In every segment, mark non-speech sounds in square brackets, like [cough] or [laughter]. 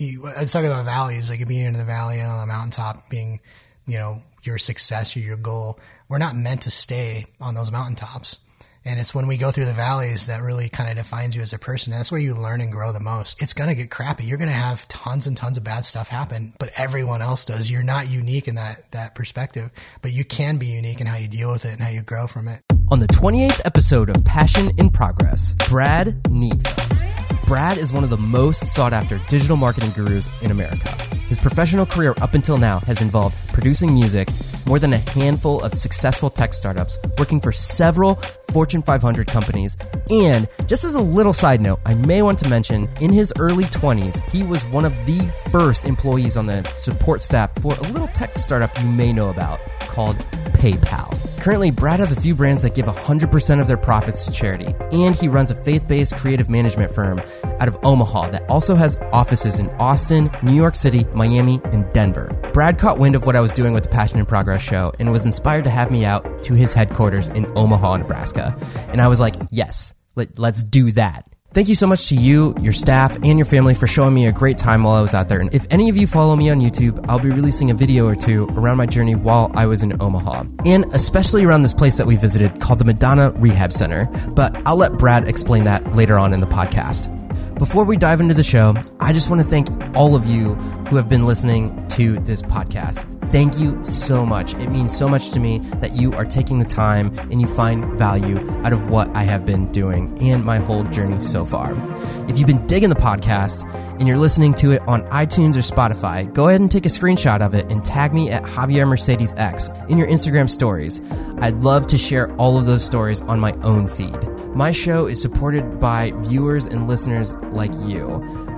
you, let's talk about valleys, like being in the valley and on the mountaintop being, you know, your success or your goal. We're not meant to stay on those mountaintops. And it's when we go through the valleys that really kind of defines you as a person. That's where you learn and grow the most. It's going to get crappy. You're going to have tons and tons of bad stuff happen, but everyone else does. You're not unique in that, that perspective, but you can be unique in how you deal with it and how you grow from it. On the 28th episode of Passion in Progress, Brad Nietfeld. Brad is one of the most sought after digital marketing gurus in America. His professional career up until now has involved producing music, more than a handful of successful tech startups, working for several Fortune 500 companies, and just as a little side note, I may want to mention in his early 20s, he was one of the first employees on the support staff for a little tech startup you may know about called PayPal. Currently, Brad has a few brands that give 100% of their profits to charity, and he runs a faith based creative management firm out of Omaha that also has offices in Austin, New York City, Miami, and Denver. Brad caught wind of what I was doing with the Passion in Progress show and was inspired to have me out to his headquarters in Omaha, Nebraska. And I was like, yes, let, let's do that. Thank you so much to you, your staff, and your family for showing me a great time while I was out there. And if any of you follow me on YouTube, I'll be releasing a video or two around my journey while I was in Omaha. And especially around this place that we visited called the Madonna Rehab Center. But I'll let Brad explain that later on in the podcast. Before we dive into the show, I just want to thank all of you who have been listening to this podcast. Thank you so much. It means so much to me that you are taking the time and you find value out of what I have been doing and my whole journey so far. If you've been digging the podcast and you're listening to it on iTunes or Spotify, go ahead and take a screenshot of it and tag me at Javier Mercedes X in your Instagram stories. I'd love to share all of those stories on my own feed. My show is supported by viewers and listeners like you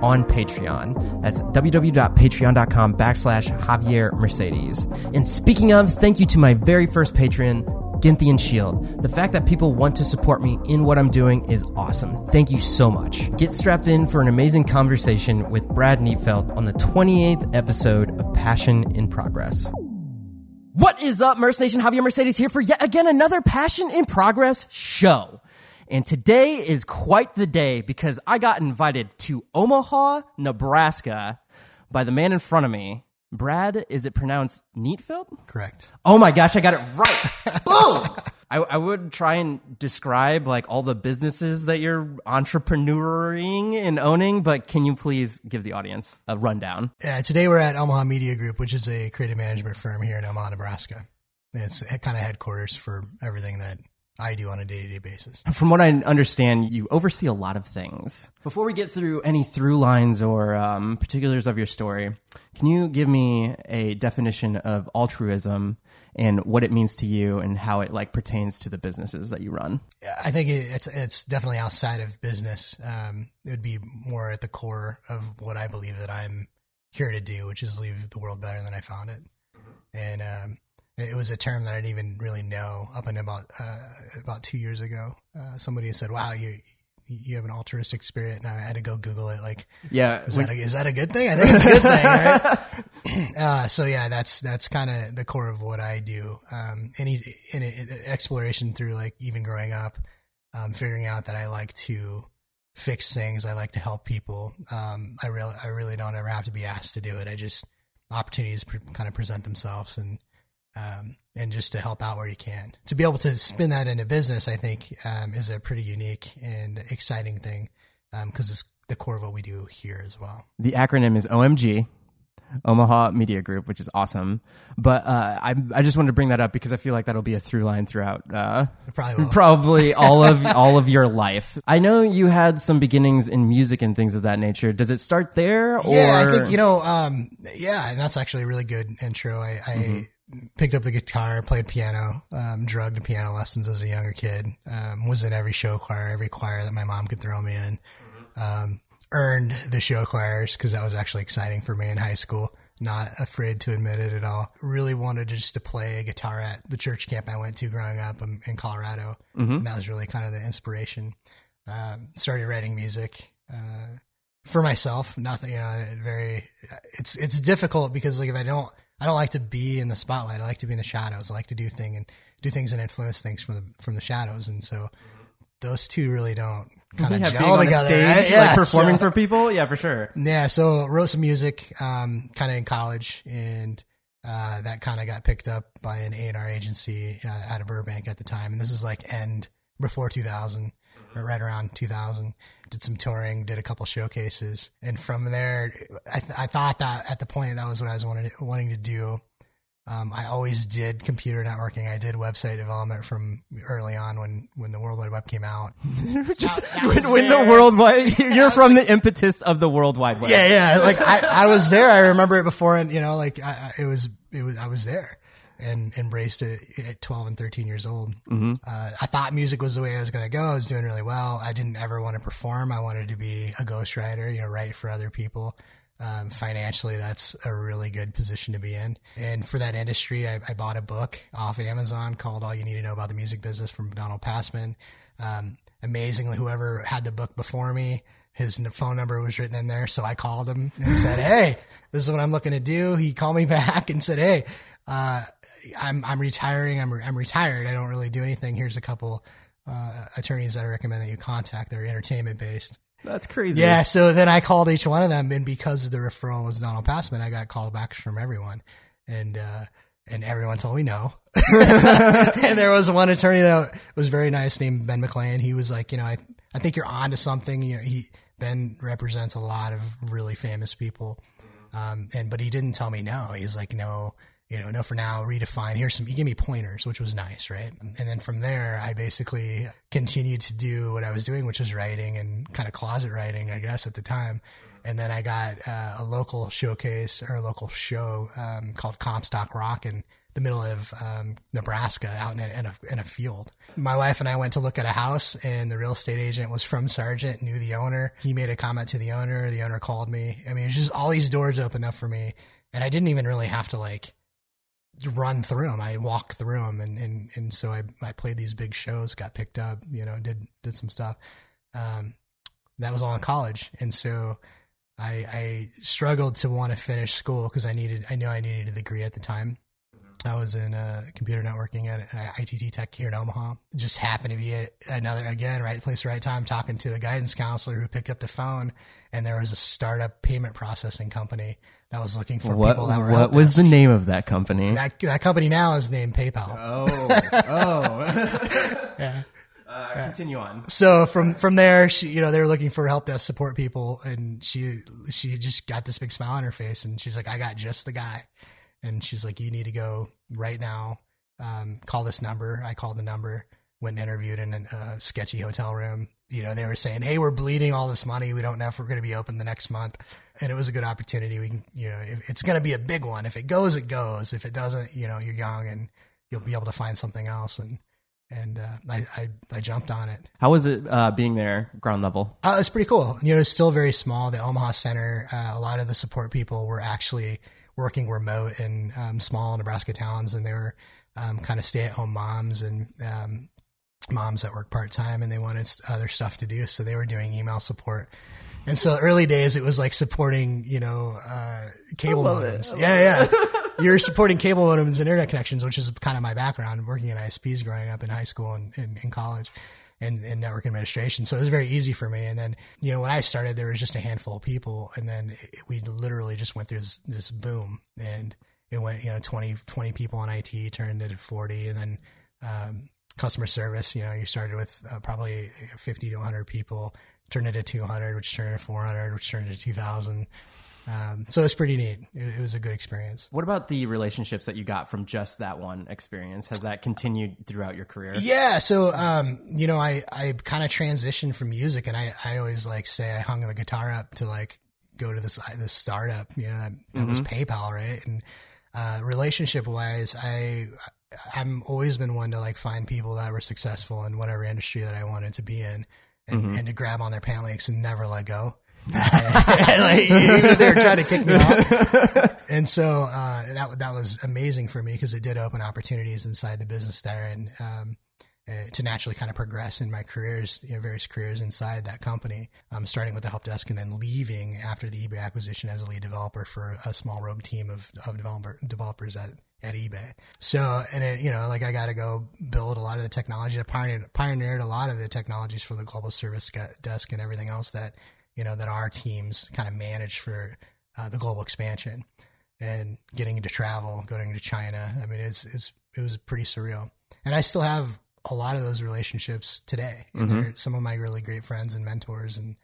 on Patreon. That's www.patreon.com backslash Javier Mercedes. And speaking of, thank you to my very first patron, Ginthian Shield. The fact that people want to support me in what I'm doing is awesome. Thank you so much. Get strapped in for an amazing conversation with Brad Nietfeld on the 28th episode of Passion in Progress. What is up, Merce Nation? Javier Mercedes here for yet again another Passion in Progress show. And today is quite the day because I got invited to Omaha, Nebraska by the man in front of me. Brad, is it pronounced Neatfield? Correct. Oh my gosh, I got it right. [laughs] Boom! I, I would try and describe like all the businesses that you're entrepreneuring and owning, but can you please give the audience a rundown? Yeah, today we're at Omaha Media Group, which is a creative management firm here in Omaha, Nebraska. It's kind of headquarters for everything that I do on a day to day basis. From what I understand, you oversee a lot of things. Before we get through any through lines or um, particulars of your story, can you give me a definition of altruism and what it means to you and how it like pertains to the businesses that you run? I think it's it's definitely outside of business. Um, it would be more at the core of what I believe that I'm here to do, which is leave the world better than I found it. And um, it was a term that I didn't even really know up until about uh, about two years ago. Uh, somebody said, "Wow, you you have an altruistic spirit," and I had to go Google it. Like, Yeah, is when- that a, is that a good thing? I think it's a good thing, right? [laughs] [clears throat] uh, so yeah, that's that's kind of the core of what I do. Um, any in, in exploration through like even growing up, um, figuring out that I like to fix things. I like to help people. Um, I really I really don't ever have to be asked to do it. I just opportunities pre- kind of present themselves and um, and just to help out where you can. To be able to spin that into business, I think, um, is a pretty unique and exciting thing because it's the core of what we do here as well. the acronym is OMG, Omaha Media Group, which is awesome. But uh, I I just wanted to bring that up because I feel like that'll be a through line throughout. Uh, probably. Probably [laughs] all of all of your life. I know you had some beginnings in music and things of that nature. Does it start there? Or Yeah, I think you know. Um, yeah, and that's actually a really good intro. I, I Mm-hmm. Picked up the guitar, played piano, um, drugged to piano lessons as a younger kid. Um, was in every show choir, every choir that my mom could throw me in. Mm-hmm. Um, earned the show choirs because that was actually exciting for me in high school. Not afraid to admit it at all. Really wanted just to play a guitar at the church camp I went to growing up in, Colorado, and that was really kind of the inspiration. Um, started writing music. Uh, for myself. Nothing, you know, very. It's it's difficult because like if I don't, I don't like to be in the spotlight. I like to be in the shadows. I like to do thing and do things and influence things from the from the shadows. And so, those two really don't kind of Yeah, gel being on a together. stage, right? Yeah, like performing so- for people. Yeah, for sure. yeah, so wrote some music, um, kind of in college, and uh, that kind of got picked up by an A and R agency uh, out of Burbank at the time. And this is like end before 2000, or right around 2000. Did some touring, did a couple showcases, and from there, I, th- I thought that at the point that was what I was wanted, wanting to do. Um, I always did computer networking. I did website development from early on when, when the World Wide Web came out. [laughs] Just [laughs] was when, when the World Wide, [laughs] you're from the impetus of the World Wide Web. Yeah, yeah. Like I, I was there. I remember it before, and you know, like I, I- it was, it was, I was there and embraced it at 12 and 13 years old. Mm-hmm. Uh, I thought music was the way I was going to go. I was doing really well. I didn't ever want to perform. I wanted to be a ghostwriter, you know, write for other people. Um, financially, that's a really good position to be in. And for that industry, I, I bought a book off Amazon called All You Need to Know About the Music Business from Donald Passman. Um, amazingly, whoever had the book before me, his phone number was written in there. So I called him and said, [laughs] Hey, this is what I'm looking to do. He called me [laughs] back and said, Hey, uh, I'm, I'm retiring. I'm, I'm retired. I don't really do anything. Here's a couple, uh, attorneys that I recommend that you contact. They're entertainment based. That's crazy. Yeah, so then I called each one of them, and because the referral was Donald Passman, I got callbacks from everyone, and uh, and everyone told me no. [laughs] and there was one attorney that was very nice named Ben McLane. He was like, you know, I I think you're on to something. You know, he Ben represents a lot of really famous people, um, and but he didn't tell me no. He's like, no, you know, no for now. Redefine. Here's some. He gave me pointers, which was nice, right? And then from there, I basically continued to do what I was doing, which was writing and kind of closet writing, I guess, at the time. And then I got uh, a local showcase or a local show um, called Comstock Rock in the middle of um, Nebraska, out in a, in a in a field. My wife and I went to look at a house, and the real estate agent was from Sargent, knew the owner. He made a comment to the owner. The owner called me. I mean, it was just all these doors opened up for me, and I didn't even really have to like run through them. I walk through them, and and and so I I played these big shows, got picked up, you know, did did some stuff. Um, that was all in college, and so I I struggled to want to finish school because I needed I knew I needed a degree at the time. I was in uh, computer networking at uh, ITT Tech here in Omaha. Just happened to be at another again right place, right time, talking to the guidance counselor who picked up the phone, and there was a startup payment processing company that was looking for What people that were what help was the name of that company? That, that company now is named PayPal. Oh, oh. [laughs] [laughs] Uh, continue on. so from from there, she you know they were looking for help desk support people, and she she just got this big smile on her face, and she's like, "I got just the guy," and she's like, "You need to go right now. Um, call this number." I called the number, went and interviewed in a uh, sketchy hotel room. You know, they were saying, "Hey, we're bleeding all this money. We don't know if we're going to be open the next month." And it was a good opportunity. We can, you know, if, it's going to be a big one. If it goes, it goes. If it doesn't, you know, you're young and you'll be able to find something else. And and uh, I, I I jumped on it. How was it uh, being there, ground level? Uh, it's pretty cool. You know, it's still very small. The Omaha Center, uh, a lot of the support people were actually working remote in um, small Nebraska towns, and they were um, kind of stay at home moms and um, moms that work part time, and they wanted other stuff to do, so they were doing email support. And so early days, it was like supporting, you know, uh, cable modems. Yeah, yeah. [laughs] You're supporting cable modems and internet connections, which is kind of my background, working in ISPs growing up in high school and in college and, and network administration. So it was very easy for me. And then, you know, when I started, there was just a handful of people. And then it, we literally just went through this, this boom and it went, you know, 20, 20 people on IT turned into 40. And then, um, customer service, you know, you started with uh, probably 50 to 100 people, turned into 200, which turned into 400, which turned into 2000. Um, so it's pretty neat. It, it was a good experience. What about the relationships that you got from just that one experience? Has that continued throughout your career? Yeah. So, um, you know, I, I kind of transitioned from music and I, I always like say I hung the guitar up to like go to this, this startup, you know, that, that was PayPal. Right. And, uh, relationship wise, I, I'm always been one to like find people that were successful in whatever industry that I wanted to be in and, and to grab on their pant legs and never let go. Like, even if they were trying to kick me off. [laughs] And so uh, that that was amazing for me because it did open opportunities inside the business there and um, uh, to naturally kind of progress in my careers, you know, various careers inside that company. Um, starting with the help desk and then leaving after the eBay acquisition as a lead developer for a small rogue team of, of developer, developers at at eBay. So, and it, you know, like I got to go build a lot of the technology. I pioneered, pioneered a lot of the technologies for the global service desk and everything else that, you know, that our teams kind of manage for uh, the global expansion and getting into travel, going to China. I mean, it's, it's, it was pretty surreal. And I still have a lot of those relationships today. Mm-hmm. they're some of my really great friends and mentors. And,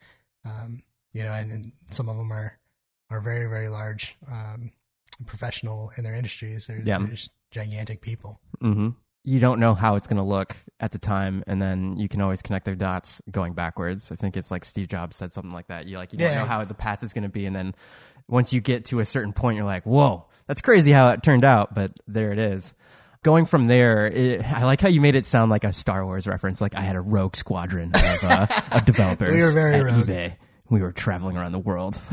um, you know, and, and, some of them are, are very, very large, um, professional in their industries. They're, yeah. they're just gigantic people. Mm-hmm. You don't know how it's going to look at the time, and then you can always connect their dots going backwards. I think it's like Steve Jobs said something like that. You like you don't know how the path is going to be, and then once you get to a certain point, you're like, "Whoa, that's crazy how it turned out," but there it is going from there, it, I like how you made it sound like a Star Wars reference. Like I had a rogue squadron of, uh, of [laughs] developers we were very at rogue. eBay. We were traveling around the world. [laughs]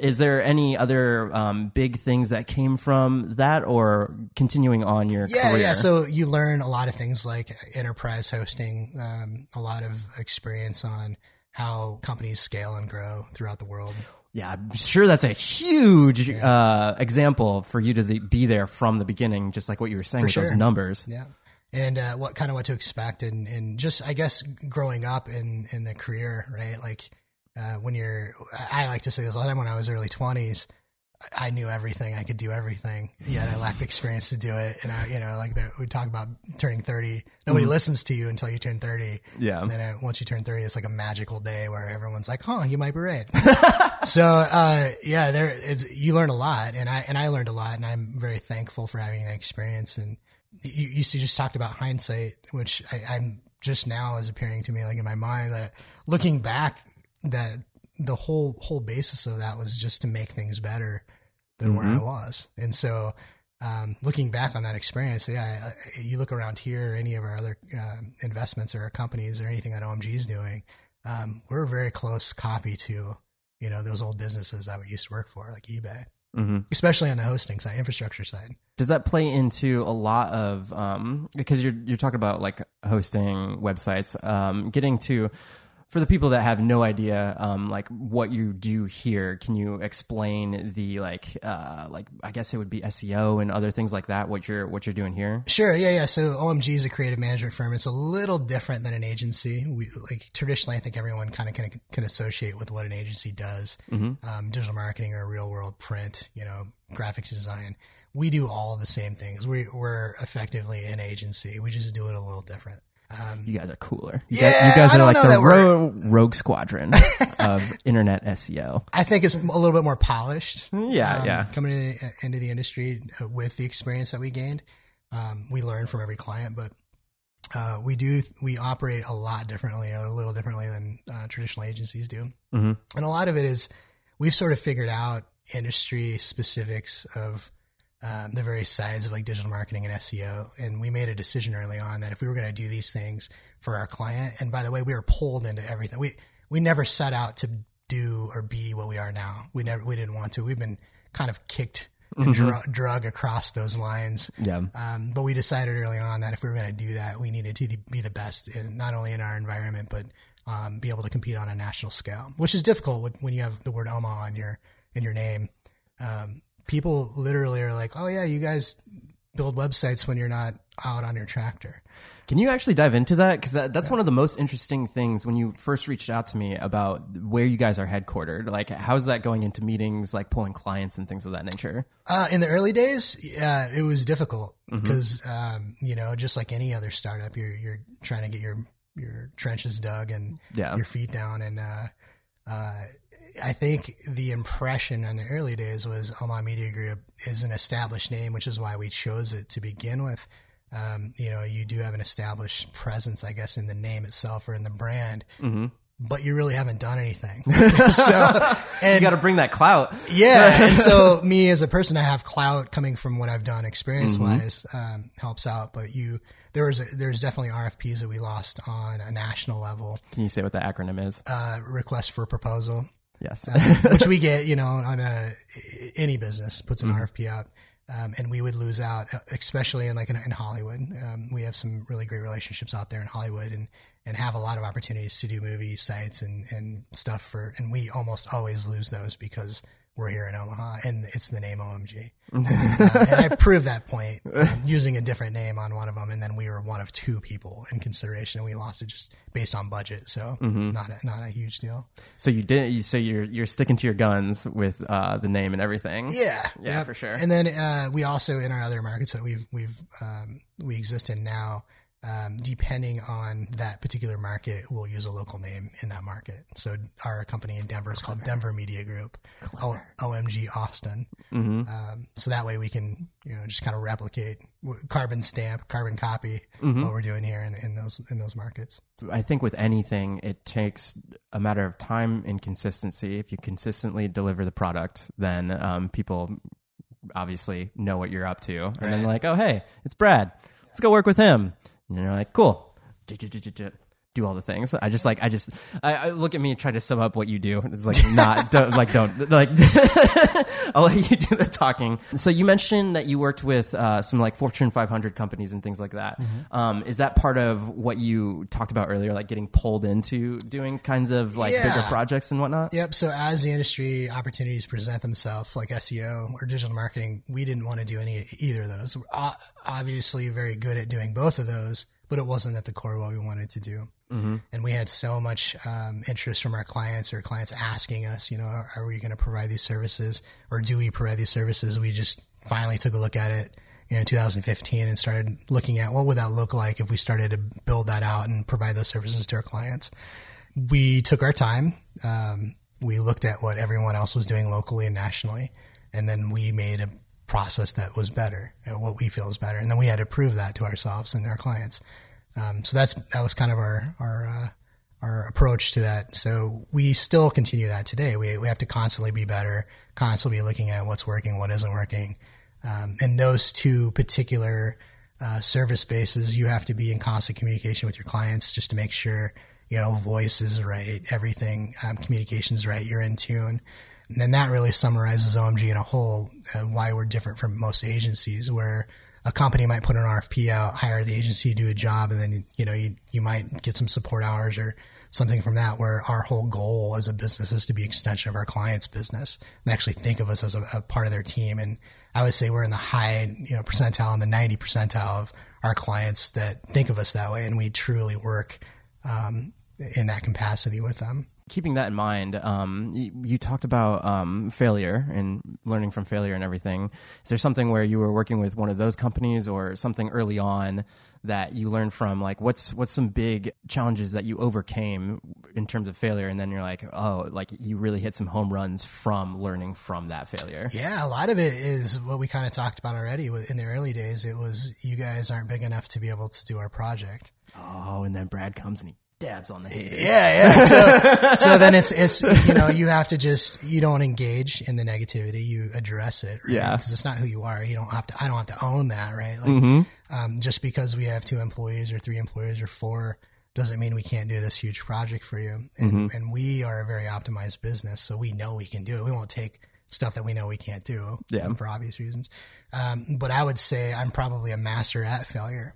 Is there any other um, big things that came from that, or continuing on your yeah, career? Yeah, so you learn a lot of things like enterprise hosting, um, a lot of experience on how companies scale and grow throughout the world. Yeah, I'm sure that's a huge uh, example for you to the, be there from the beginning, just like what you were saying for with sure. those numbers. Yeah, and uh, what kind of what to expect, and and just I guess growing up in in the career, right? Like uh, when you're, I like to say this all the time when I was early twenties. I knew everything. I could do everything. Yet I lacked the experience to do it. And I, you know, like that we talk about turning 30. Nobody mm-hmm. listens to you until you turn 30. Yeah. And then uh, once you turn 30, it's like a magical day where everyone's like, huh, you might be right. [laughs] so, uh, yeah, there it's, you learn a lot and I, and I learned a lot and I'm very thankful for having that experience. And you, you just talked about hindsight, which I, I'm just now is appearing to me like in my mind that looking back that the whole whole basis of that was just to make things better than mm-hmm. where I mm-hmm. was. And so, um, looking back on that experience, yeah, you look around here, any of our other uh, investments or our companies or anything that OMG is doing, um, we're a very close copy to you know those old businesses that we used to work for, like eBay. Mm-hmm. Especially on the hosting side, infrastructure side. Does that play into a lot of um, because you're you're talking about like hosting websites, um, getting to for the people that have no idea, um, like what you do here, can you explain the like, uh, like I guess it would be SEO and other things like that. What you're what you're doing here? Sure. Yeah, yeah. So OMG is a creative management firm. It's a little different than an agency. We like traditionally, I think everyone kind of can, can associate with what an agency does, mm-hmm. um, digital marketing or real world print, you know, graphics design. We do all the same things. We, we're effectively an agency. We just do it a little different. Um, you guys are cooler. You yeah, guys, you guys are like the ro- rogue squadron [laughs] of internet SEO. I think it's a little bit more polished. Yeah, um, yeah. Coming into, into, the industry uh, with the experience that we gained, um, we learn from every client, but uh, we do we operate a lot differently, a little differently than uh, traditional agencies do, mm-hmm. and a lot of it is we've sort of figured out industry specifics of um, the various sides of like digital marketing and SEO. And we made a decision early on that if we were going to do these things for our client, and by the way, we were pulled into everything. We we never set out to do or be what we are now. We never we didn't want to. We've been kind of kicked and mm-hmm. drug, drug across those lines. Yeah. Um, but we decided early on that if we were going to do that, we needed to be the best in not only in our environment but um, be able to compete on a national scale, which is difficult when you have the word Omaha in your in your name. Um, people literally are like, "Oh yeah, you guys build websites when you're not out on your tractor." Can you actually dive into that? Because that, that's yeah. one of the most interesting things when you first reached out to me about where you guys are headquartered. Like, how's that going into meetings, like pulling clients and things of that nature? Uh, in the early days, yeah, it was difficult because, mm-hmm. um, you know, just like any other startup, you're you're trying to get your your trenches dug and yeah. your feet down, and uh, uh, I think the impression in the early days was Omaha Media Group is an established name, which is why we chose it to begin with. Um, you know, you do have an established presence, I guess, in the name itself or in the brand. Mm-hmm. But you really haven't done anything. [laughs] [laughs] so, and, you got to bring that clout. Yeah. and so, [laughs] me as a person, I have clout coming from what I've done experience wise, mm-hmm. um, helps out. But you, there was a, there's definitely RFPs that we lost on a national level. Can you say what the acronym is? Uh, request for proposal. Yes, uh, which we get, you know, on a any business puts an mm-hmm. RFP out, um, and we would lose out, especially in like in, in Hollywood. Um, we have some really great relationships out there in Hollywood, and and have a lot of opportunities to do movie sites and and stuff for, and we almost always lose those because we're here in Omaha, and it's the name OMG. uh, and I [laughs] proved that point um, using a different name on one of them, and then we were one of two people in consideration, and we lost it just based on budget. So not a, not a huge deal. So you did. You so you're you're sticking to your guns with uh, the name and everything. Yeah, Yeah, for sure. And then uh, we also in our other markets that we've we've um, we exist in now. Um, depending on that particular market, we'll use a local name in that market. So our company in Denver is called Denver Media Group, o- OMG Austin. Mm-hmm. Um, so that way we can, you know, just kind of replicate carbon stamp, carbon copy Mm-hmm. what we're doing here in, in those in those markets. I think with anything, it takes a matter of time and consistency. If you consistently deliver the product, then um, people obviously know what you're up to, and then like, oh hey, it's Brad, let's go work with him. And you're like, cool, do all the things. I just like, I just, I, I look at me and try to sum up what you do. It's like not, [laughs] don't, like don't like. [laughs] I'll let you do the talking. So you mentioned that you worked with uh, some like Fortune 500 companies and things like that. Um, is that part of what you talked about earlier, like getting pulled into doing kinds of like bigger projects and whatnot? Yep. So as the industry opportunities present themselves, like SEO or digital marketing, we didn't want to do any either of those. We're obviously very good at doing both of those, but it wasn't at the core of what we wanted to do. And we had so much um, interest from our clients or clients asking us, you know, are, are we going to provide these services or do we provide these services? We just finally took a look at it you know, in 2015 and started looking at what would that look like if we started to build that out and provide those services to our clients we took our time. Um, we looked at what everyone else was doing locally and nationally, and then we made a process that was better, you know, what we feel is better, and then we had to prove that to ourselves and our clients. Um, so that's that was kind of our our uh, our approach to that. So we still continue that today. We we have to constantly be better, constantly be looking at what's working, what isn't working, um, and those two particular uh, service spaces, you have to be in constant communication with your clients just to make sure you know voice is right, everything um, communication is right, you're in tune. And then that really summarizes OMG in a whole, uh, why we're different from most agencies, where a company might put an RFP out, hire the agency to do a job, and then you know you you might get some support hours or something from that. Where our whole goal as a business is to be extension of our client's business and actually think of us as a, a part of their team. And I would say we're in the high you know percentile and the ninety percentile of our clients that think of us that way, and we truly work um, in that capacity with them. Keeping that in mind, um, you, you talked about um, failure and learning from failure and everything. Is there something where you were working with one of those companies or something early on that you learned from? Like, what's what's some big challenges that you overcame in terms of failure, and then you're like, oh, like you really hit some home runs from learning from that failure. Yeah, a lot of it is what we kind of talked about already. In the early days, it was you guys aren't big enough to be able to do our project. Oh, and then Brad comes and he dabs on the haters. Yeah, yeah. [laughs] So, so then it's it's you know you have to just you don't engage in the negativity, you address it. Right? Yeah. because it's not who you are. You don't have to. I don't have to own that, right? Like, um, just because we have two employees or three employees or four doesn't mean we can't do this huge project for you. And and we are a very optimized business, so we know we can do it. We won't take stuff that we know we can't do Yeah. for obvious reasons. Um, but I would say I'm probably a master at failure.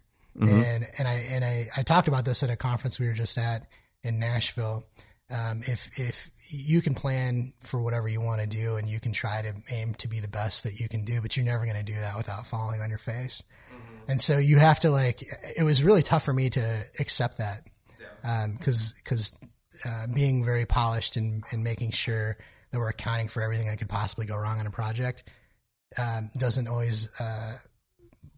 And and I and I, I talked about this at a conference we were just at in Nashville. Um, if if you can plan for whatever you want to do and you can try to aim to be the best that you can do, but you're never going to do that without falling on your face. And so you have to like. It was really tough for me to accept that because because uh, being very polished and, and making sure that we're accounting for everything that could possibly go wrong on a project um, doesn't always uh,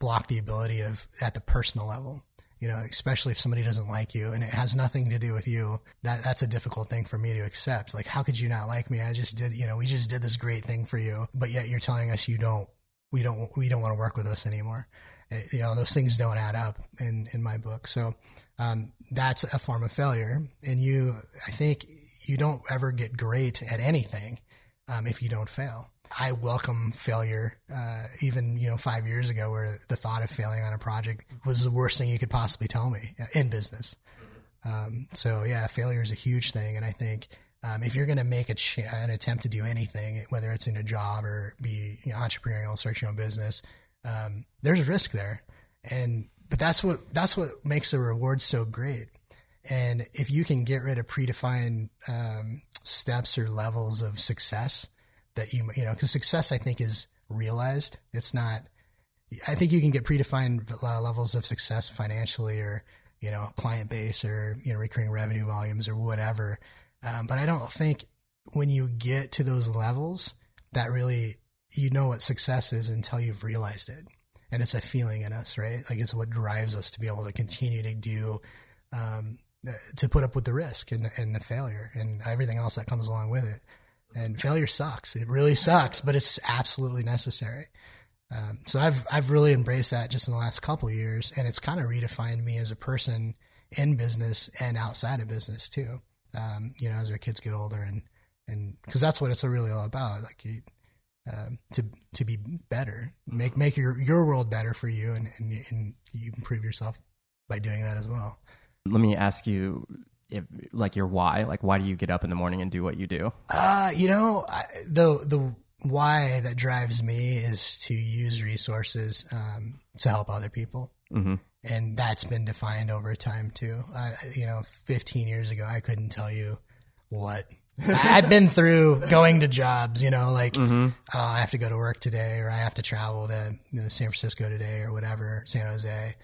block the ability of at the personal level. You know, especially if somebody doesn't like you and it has nothing to do with you. That that's a difficult thing for me to accept. Like, how could you not like me? I just did, you know, we just did this great thing for you, but yet you're telling us you don't, we don't, we don't want to work with us anymore. Uh, You know, those things don't add up in in my book. So um, that's a form of failure. And you, I think, you don't ever get great at anything um, if you don't fail. I welcome failure, uh, even you know five years ago, where the thought of failing on a project was the worst thing you could possibly tell me in business. Um, so yeah, failure is a huge thing, and I think um, if you're going to make a ch- an attempt to do anything, whether it's in a job or be you know, entrepreneurial, start your own business, um, there's risk there, and but that's what that's what makes the reward so great. And if you can get rid of predefined um, steps or levels of success, that you you know because success I think is realized. It's not. I think you can get predefined levels of success financially or you know client base or you know recurring revenue volumes or whatever. Um, but I don't think when you get to those levels that really you know what success is until you've realized it and it's a feeling in us right like it's what drives us to be able to continue to do um, to put up with the risk and the, and the failure and everything else that comes along with it and failure sucks it really sucks but it's absolutely necessary um, so I've I've really embraced that just in the last couple years, and it's kind of redefined me as a person in business and outside of business too. Um, you know, as our kids get older, and and because that's what it's really all about, like you, um, to to be better, make make your your world better for you, and and, and you improve yourself by doing that as well. Let me ask you if, like your why like why do you get up in the morning and do what you do uh you know I, the the why that drives me is to use resources um, to help other people. Mm-hmm. And that's been defined over time too. Uh, you know, 15 years ago, I couldn't tell you what I've been through going to jobs, you know, like mm-hmm. uh, I have to go to work today or I have to travel to you know, San Francisco today or whatever, San Jose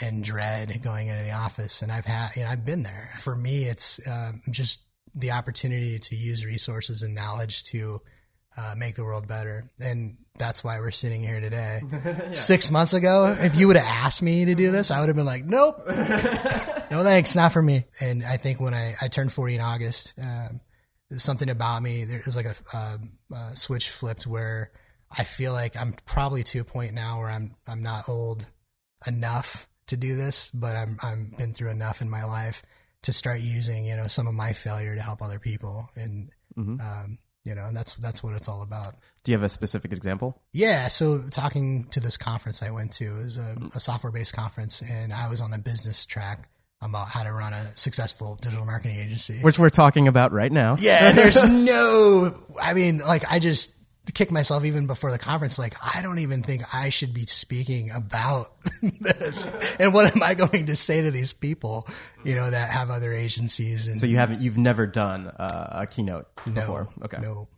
and dread going into the office. And I've had, you know, I've been there. For me, it's um, just the opportunity to use resources and knowledge to uh, make the world better. And that's why we're sitting here today. [laughs] yeah. Six months ago, if you would have asked me to do this, I would have been like, nope, [laughs] no thanks, not for me. And I think when I, I turned 40 in August, um, there's something about me, there's like a, a, a, switch flipped where I feel like I'm probably to a point now where I'm, I'm not old enough to do this, but I'm, I'm been through enough in my life to start using, you know, some of my failure to help other people. And, mm-hmm. um, you know, and that's that's what it's all about. Do you have a specific example? Yeah, so talking to this conference I went to is a, a software based conference, and I was on the business track about how to run a successful digital marketing agency, which we're talking about right now. Yeah, there's [laughs] no, I mean, like I just kick myself even before the conference. Like, I don't even think I should be speaking about [laughs] this. And what am I going to say to these people, you know, that have other agencies? And so you haven't, you've never done uh, a keynote no, before. Okay. No.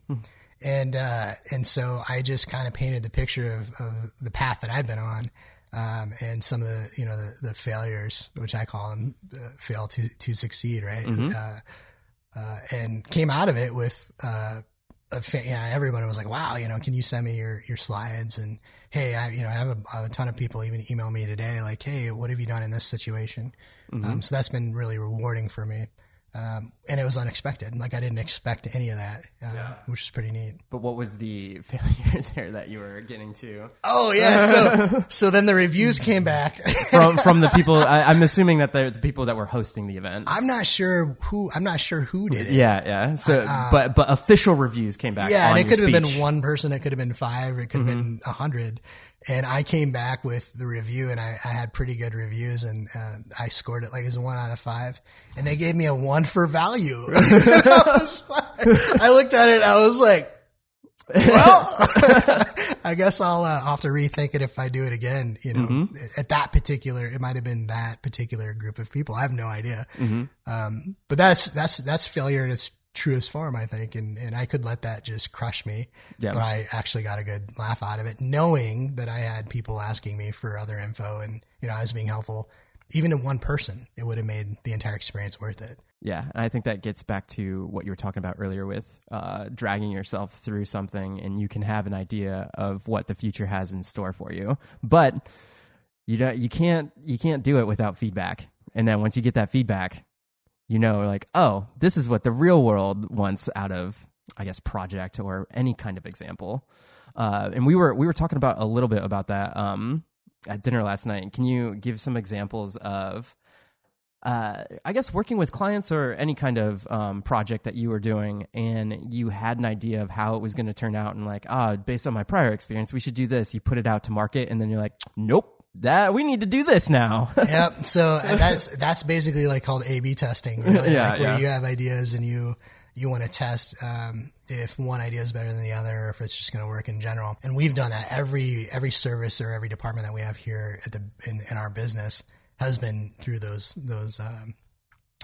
and, uh, and so I just kind of painted the picture of, of the path that I've been on. Um, and some of the, you know, the, the failures, which I call them uh, fail to, to succeed. Right. Mm-hmm. Uh, uh, and came out of it with, uh, fan, yeah, everyone was like, wow, you know, can you send me your, your slides? And hey, I, you know, I have a, a ton of people even email me today, like, hey, what have you done in this situation? Mm-hmm. Um, so that's been really rewarding for me. Um, and it was unexpected. Like I didn't expect any of that, uh, yeah. which is pretty neat. But what was the [laughs] failure there that you were getting to? Oh yeah, so [laughs] so then the reviews came back from from the people. [laughs] I, am assuming that they're the people that were hosting the event. I'm not sure who. I'm not sure who did it. Yeah, yeah. So, uh, but but official reviews came back. Yeah, and it could speech. have been one person. It could have been five. It could have mm-hmm. been a hundred. And I came back with the review and I, I had pretty good reviews and uh, I scored it like as a one out of five. And they gave me a one for value. [laughs] I, like, I looked at it I was like, well, [laughs] I guess I'll, uh, have to rethink it if I do it again. You know, mm-hmm. at that particular, it might have been that particular group of people. I have no idea. Mm-hmm. Um, but that's that's that's failure in its truest form, I think. And, and I could let that just crush me. Yeah. But I actually got a good laugh out of it, knowing that I had people asking me for other info and, you know, I was being helpful. Even in one person, it would have made the entire experience worth it. Yeah, and I think that gets back to what you were talking about earlier with uh, dragging yourself through something, and you can have an idea of what the future has in store for you, but you don't, you can't you can't do it without feedback. And then once you get that feedback, you know, like, oh, this is what the real world wants out of, I guess, project or any kind of example. Uh, and we were we were talking about a little bit about that um, at dinner last night. Can you give some examples of, uh, I guess, working with clients or any kind of um, project that you were doing, and you had an idea of how it was going to turn out, and like, ah, oh, based on my prior experience, we should do this. You put it out to market, and then you're like, nope, that we need to do this now. [laughs] yep. So that's that's basically like called A/B testing. Really, yeah, like where yeah. you have ideas and you you want to test um, if one idea is better than the other, or if it's just going to work in general. And we've done that every every service or every department that we have here at the in, in our business has been through those those. Um,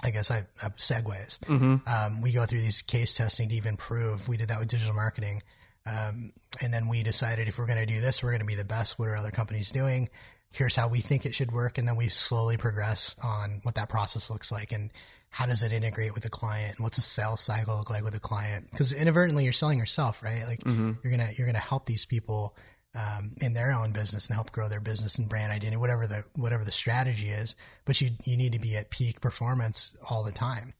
I guess I, I segues. Mm-hmm. Um, we go through these case testing to even prove. We did that with digital marketing Um, and then we decided if we're going to do this, we're going to be the best. What are other companies doing? Here's how we think it should work. And then we slowly progress on what that process looks like and how does it integrate with the client? And what's the sales cycle look like with the client? Because inadvertently you're selling yourself, right? Like Mm-hmm. you're gonna you're gonna help these people um, in their own business and help grow their business and brand identity, whatever the whatever the strategy is. But you you need to be at peak performance all the time.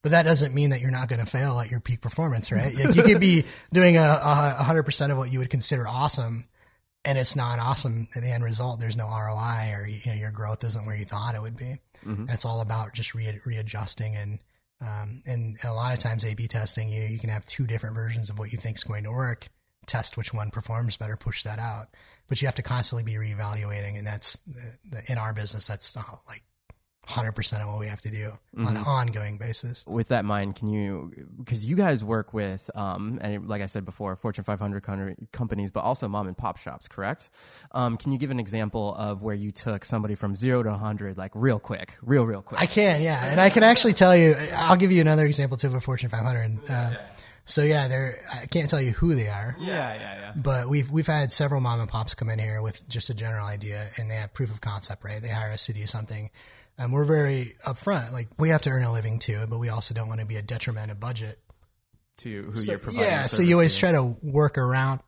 But that doesn't mean that you're not going to fail at your peak performance, right? Like you could be [laughs] doing a a hundred percent of what you would consider awesome, and it's not awesome in the end result. There's no ROI, or you know, your growth isn't where you thought it would be. And it's all about just re- readjusting and um, and a lot of times A/B testing. You you can have two different versions of what you think is going to work. Test which one performs better, push that out. But you have to constantly be reevaluating, and that's uh, in our business. That's not like hundred percent of what we have to do on an ongoing basis. with that in mind, can you, because you guys work with, um, and like I said before, Fortune 500 con- companies, but also mom and pop shops, correct? Um, can you give an example of where you took somebody from zero to 100, like real quick, real, real quick? I can, yeah, and I can actually tell you. I'll give you another example too of a Fortune 500. Uh, so yeah, they're. I can't tell you who they are. yeah, yeah, yeah. But we've we've had several mom and pops come in here with just a general idea, and they have proof of concept, right? They hire us to do something, and we're very upfront. Like we have to earn a living too, but we also don't want to be a detriment of budget. To who you're providing. yeah, so you always try to work around,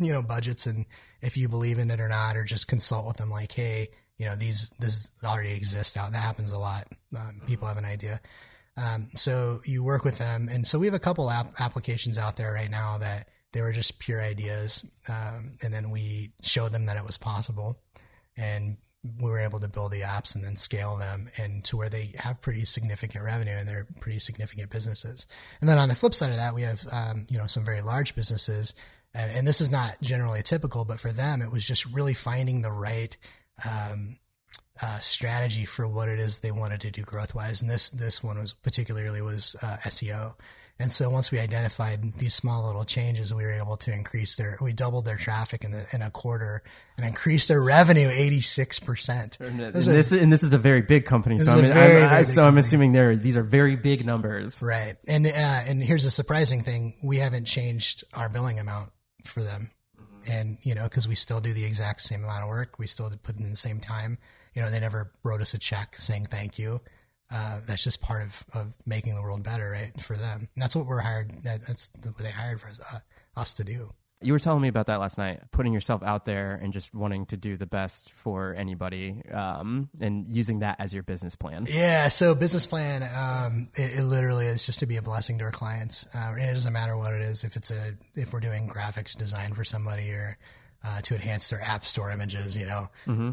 you know, budgets, and if you believe in it or not, or just consult with them. Like, hey, you know, these this already exists out. That happens a lot. Um, people have an idea. Um, so you work with them, and so we have a couple app- applications out there right now that they were just pure ideas, um, and then we showed them that it was possible, and we were able to build the apps and then scale them and to where they have pretty significant revenue and they're pretty significant businesses. And then on the flip side of that, we have um, you know some very large businesses, and, and this is not generally typical, but for them, it was just really finding the right. Um, uh, strategy for what it is they wanted to do growth wise. And this, this one was particularly was uh, SEO. And so once we identified these small little changes, we were able to increase their, we doubled their traffic in, the, in a quarter and increased their revenue 86%. And this, and this is a very big company, so I'm, a I'm- very, I- so I'm assuming they're these are very big numbers. Right. And, uh, and here's the surprising thing. We haven't changed our billing amount for them. And, you know, cause we still do the exact same amount of work. We still put in the same time. You know, they never wrote us a check saying thank you. Uh, that's just part of, of making the world better, right? For them. And that's what we're hired. That, that's what they hired for us, uh, us to do. You were telling me about that last night, putting yourself out there and just wanting to do the best for anybody, um, and using that as your business plan. Yeah. So business plan, um, it, it literally is just to be a blessing to our clients. Uh, it doesn't matter what it is. If it's a, if we're doing graphics design for somebody or, uh, to enhance their app store images, you know,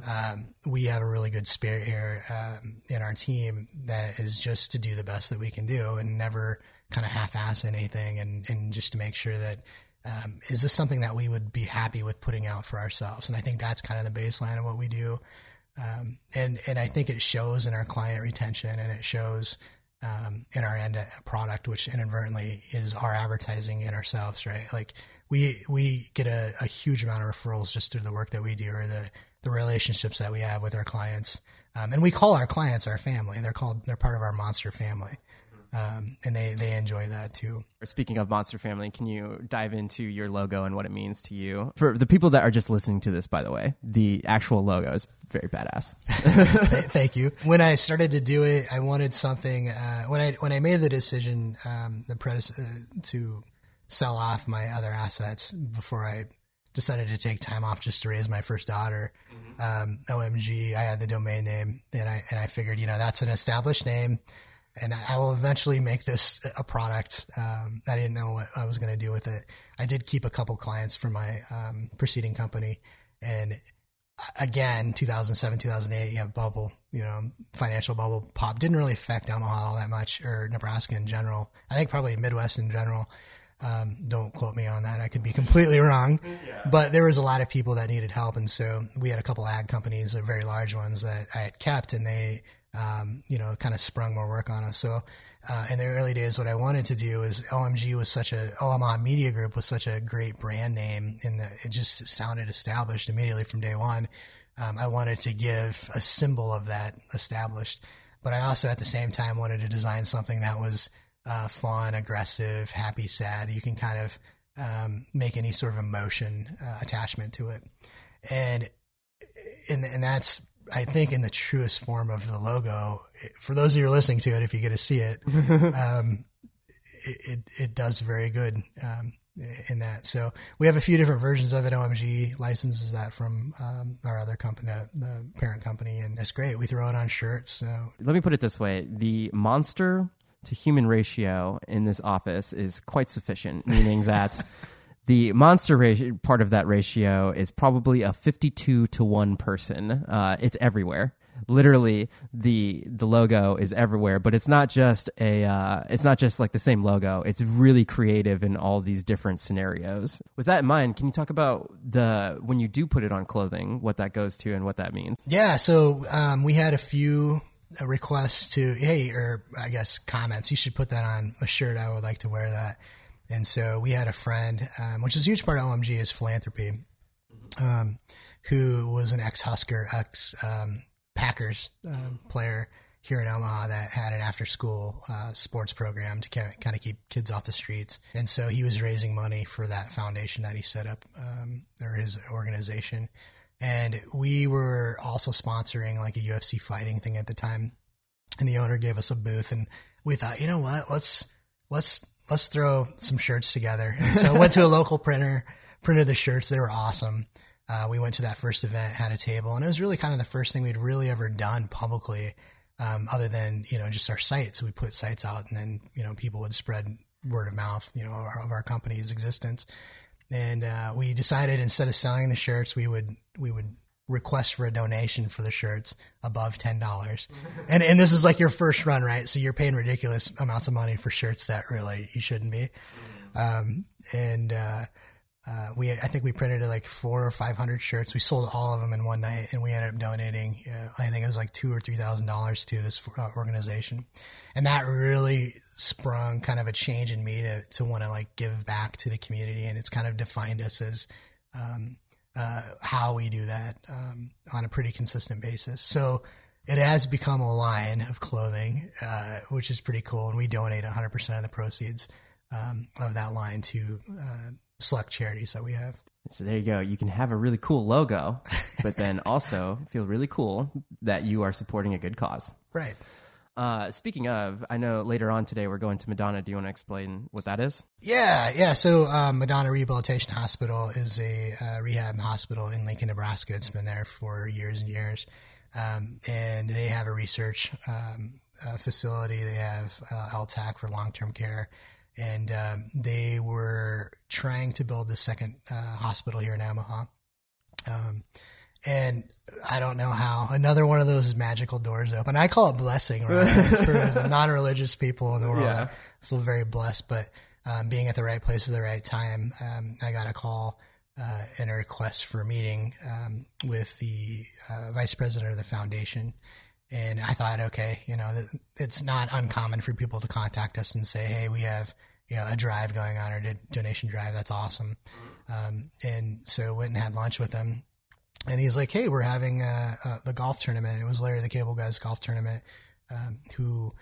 um, we have a really good spirit here, um, in our team that is just to do the best that we can do and never kind of half-ass anything and, and just to make sure that, um, is this something that we would be happy with putting out for ourselves? And I think that's kind of the baseline of what we do. Um, and, and I think it shows in our client retention and it shows, um, in our end product, which inadvertently is our advertising in ourselves, right? Like we, we get a, a huge amount of referrals just through the work that we do or the, the relationships that we have with our clients. Um, and we call our clients our family. They're called, they're part of our monster family. Um, and they, they enjoy that too. Speaking of Monster Family, can you dive into your logo and what it means to you? For the people that are just listening to this, by the way, the actual logo is very badass. [laughs] Thank you. When I started to do it, I wanted something. Uh, when I when I made the decision, um, the predecessor to sell off my other assets before I decided to take time off just to raise my first daughter. Um, OMG, I had the domain name, and I and I figured, you know, that's an established name, and I I will eventually make this a product. Um, I didn't know what I was going to do with it. I did keep a couple clients from my um, preceding company, and again, 2007, 2008, you have bubble, you know, financial bubble pop. Didn't really affect Omaha all that much or Nebraska in general. I think probably Midwest in general. Um, don't quote me on that. I could be completely wrong, but there was a lot of people that needed help. And so we had a couple ag companies, uh, very large ones that I had kept and they, um, you know, kind of sprung more work on us. So, uh, in the early days, what I wanted to do is OMG was such a Omaha Media Group was such a great brand name, and it just sounded established immediately from day one. Um, I wanted to give a symbol of that established, but I also at the same time wanted to design something that was uh, fun, aggressive, happy, sad. You can kind of um, make any sort of emotion uh, attachment to it, and and and that's I think in the truest form of the logo. For those of you who are listening to it, if you get to see it, [laughs] um, it, it, it does very good um, in that. So we have a few different versions of it. OMG licenses that from um, our other company, the, the, parent company, and it's great. We throw it on shirts. So let me put it this way: the monster to human ratio in this office is quite sufficient, meaning that. [laughs] The monster ratio, part of that ratio is probably a 52 to 1 person. Uh, it's everywhere literally the the logo is everywhere but it's not just a uh, it's not just like the same logo it's really creative in all these different scenarios with that in mind can you talk about the when you do put it on clothing what that goes to and what that means yeah so um, we had a few requests to hey or i guess comments you should put that on a shirt i would like to wear that and so we had a friend um, which is a huge part of omg is philanthropy um, who was an ex-husker ex um, Packers um, player here in Omaha that had an after school uh, sports program to kind of keep kids off the streets. And so he was raising money for that foundation that he set up, um, or his organization. And we were also sponsoring like a UFC fighting thing at the time. And the owner gave us a booth and we thought, you know what, let's, let's, let's throw some shirts together. And so went to a local printer, printed the shirts. They were awesome uh, we went to that first event, had a table, and it was really kind of the first thing we'd really ever done publicly, um, other than you know just our site. So we put sites out, and then you know people would spread word of mouth, you know, of our, of our company's existence. And uh, we decided instead of selling the shirts, we would we would request for a donation for the shirts above ten dollars. [laughs] and and this is like your first run, right? So you're paying ridiculous amounts of money for shirts that really you shouldn't be. Um, and uh, uh, we I think we printed like four or five hundred shirts. We sold all of them in one night, and we ended up donating. Uh, I think it was like two or three thousand dollars to this uh, organization, and that really sprung kind of a change in me to to want to like give back to the community, and it's kind of defined us as um, uh, how we do that um, on a pretty consistent basis. So it has become a line of clothing, uh, which is pretty cool, and we donate 100 percent of the proceeds um, of that line to uh, select charities that we have. So there you go. You can have a really cool logo, but then [laughs] also feel really cool that you are supporting a good cause. Right. Uh, speaking of, I know later on today we're going to Madonna. Do you want to explain what that is? Yeah, yeah. So um, Madonna Rehabilitation Hospital is a uh, rehab hospital in Lincoln, Nebraska. It's been there for years and years, um, and they have a research um, uh, facility. They have uh, LTAC for long term care, and um, they were trying to build the second uh, hospital here in Omaha. And I don't know how another one of those magical doors open. I call it blessing, right? For [laughs] the non-religious people in the world, yeah. I feel very blessed. But um, being at the right place at the right time, um, I got a call uh, and a request for a meeting um, with the uh, vice president of the foundation. And I thought, okay, you know, it's not uncommon for people to contact us and say, hey, we have you know, a drive going on or a donation drive. That's awesome. Um, and so went and had lunch with him. And he's like, "Hey, we're having uh, uh, the golf tournament." It was Larry the Cable Guy's golf tournament, um, who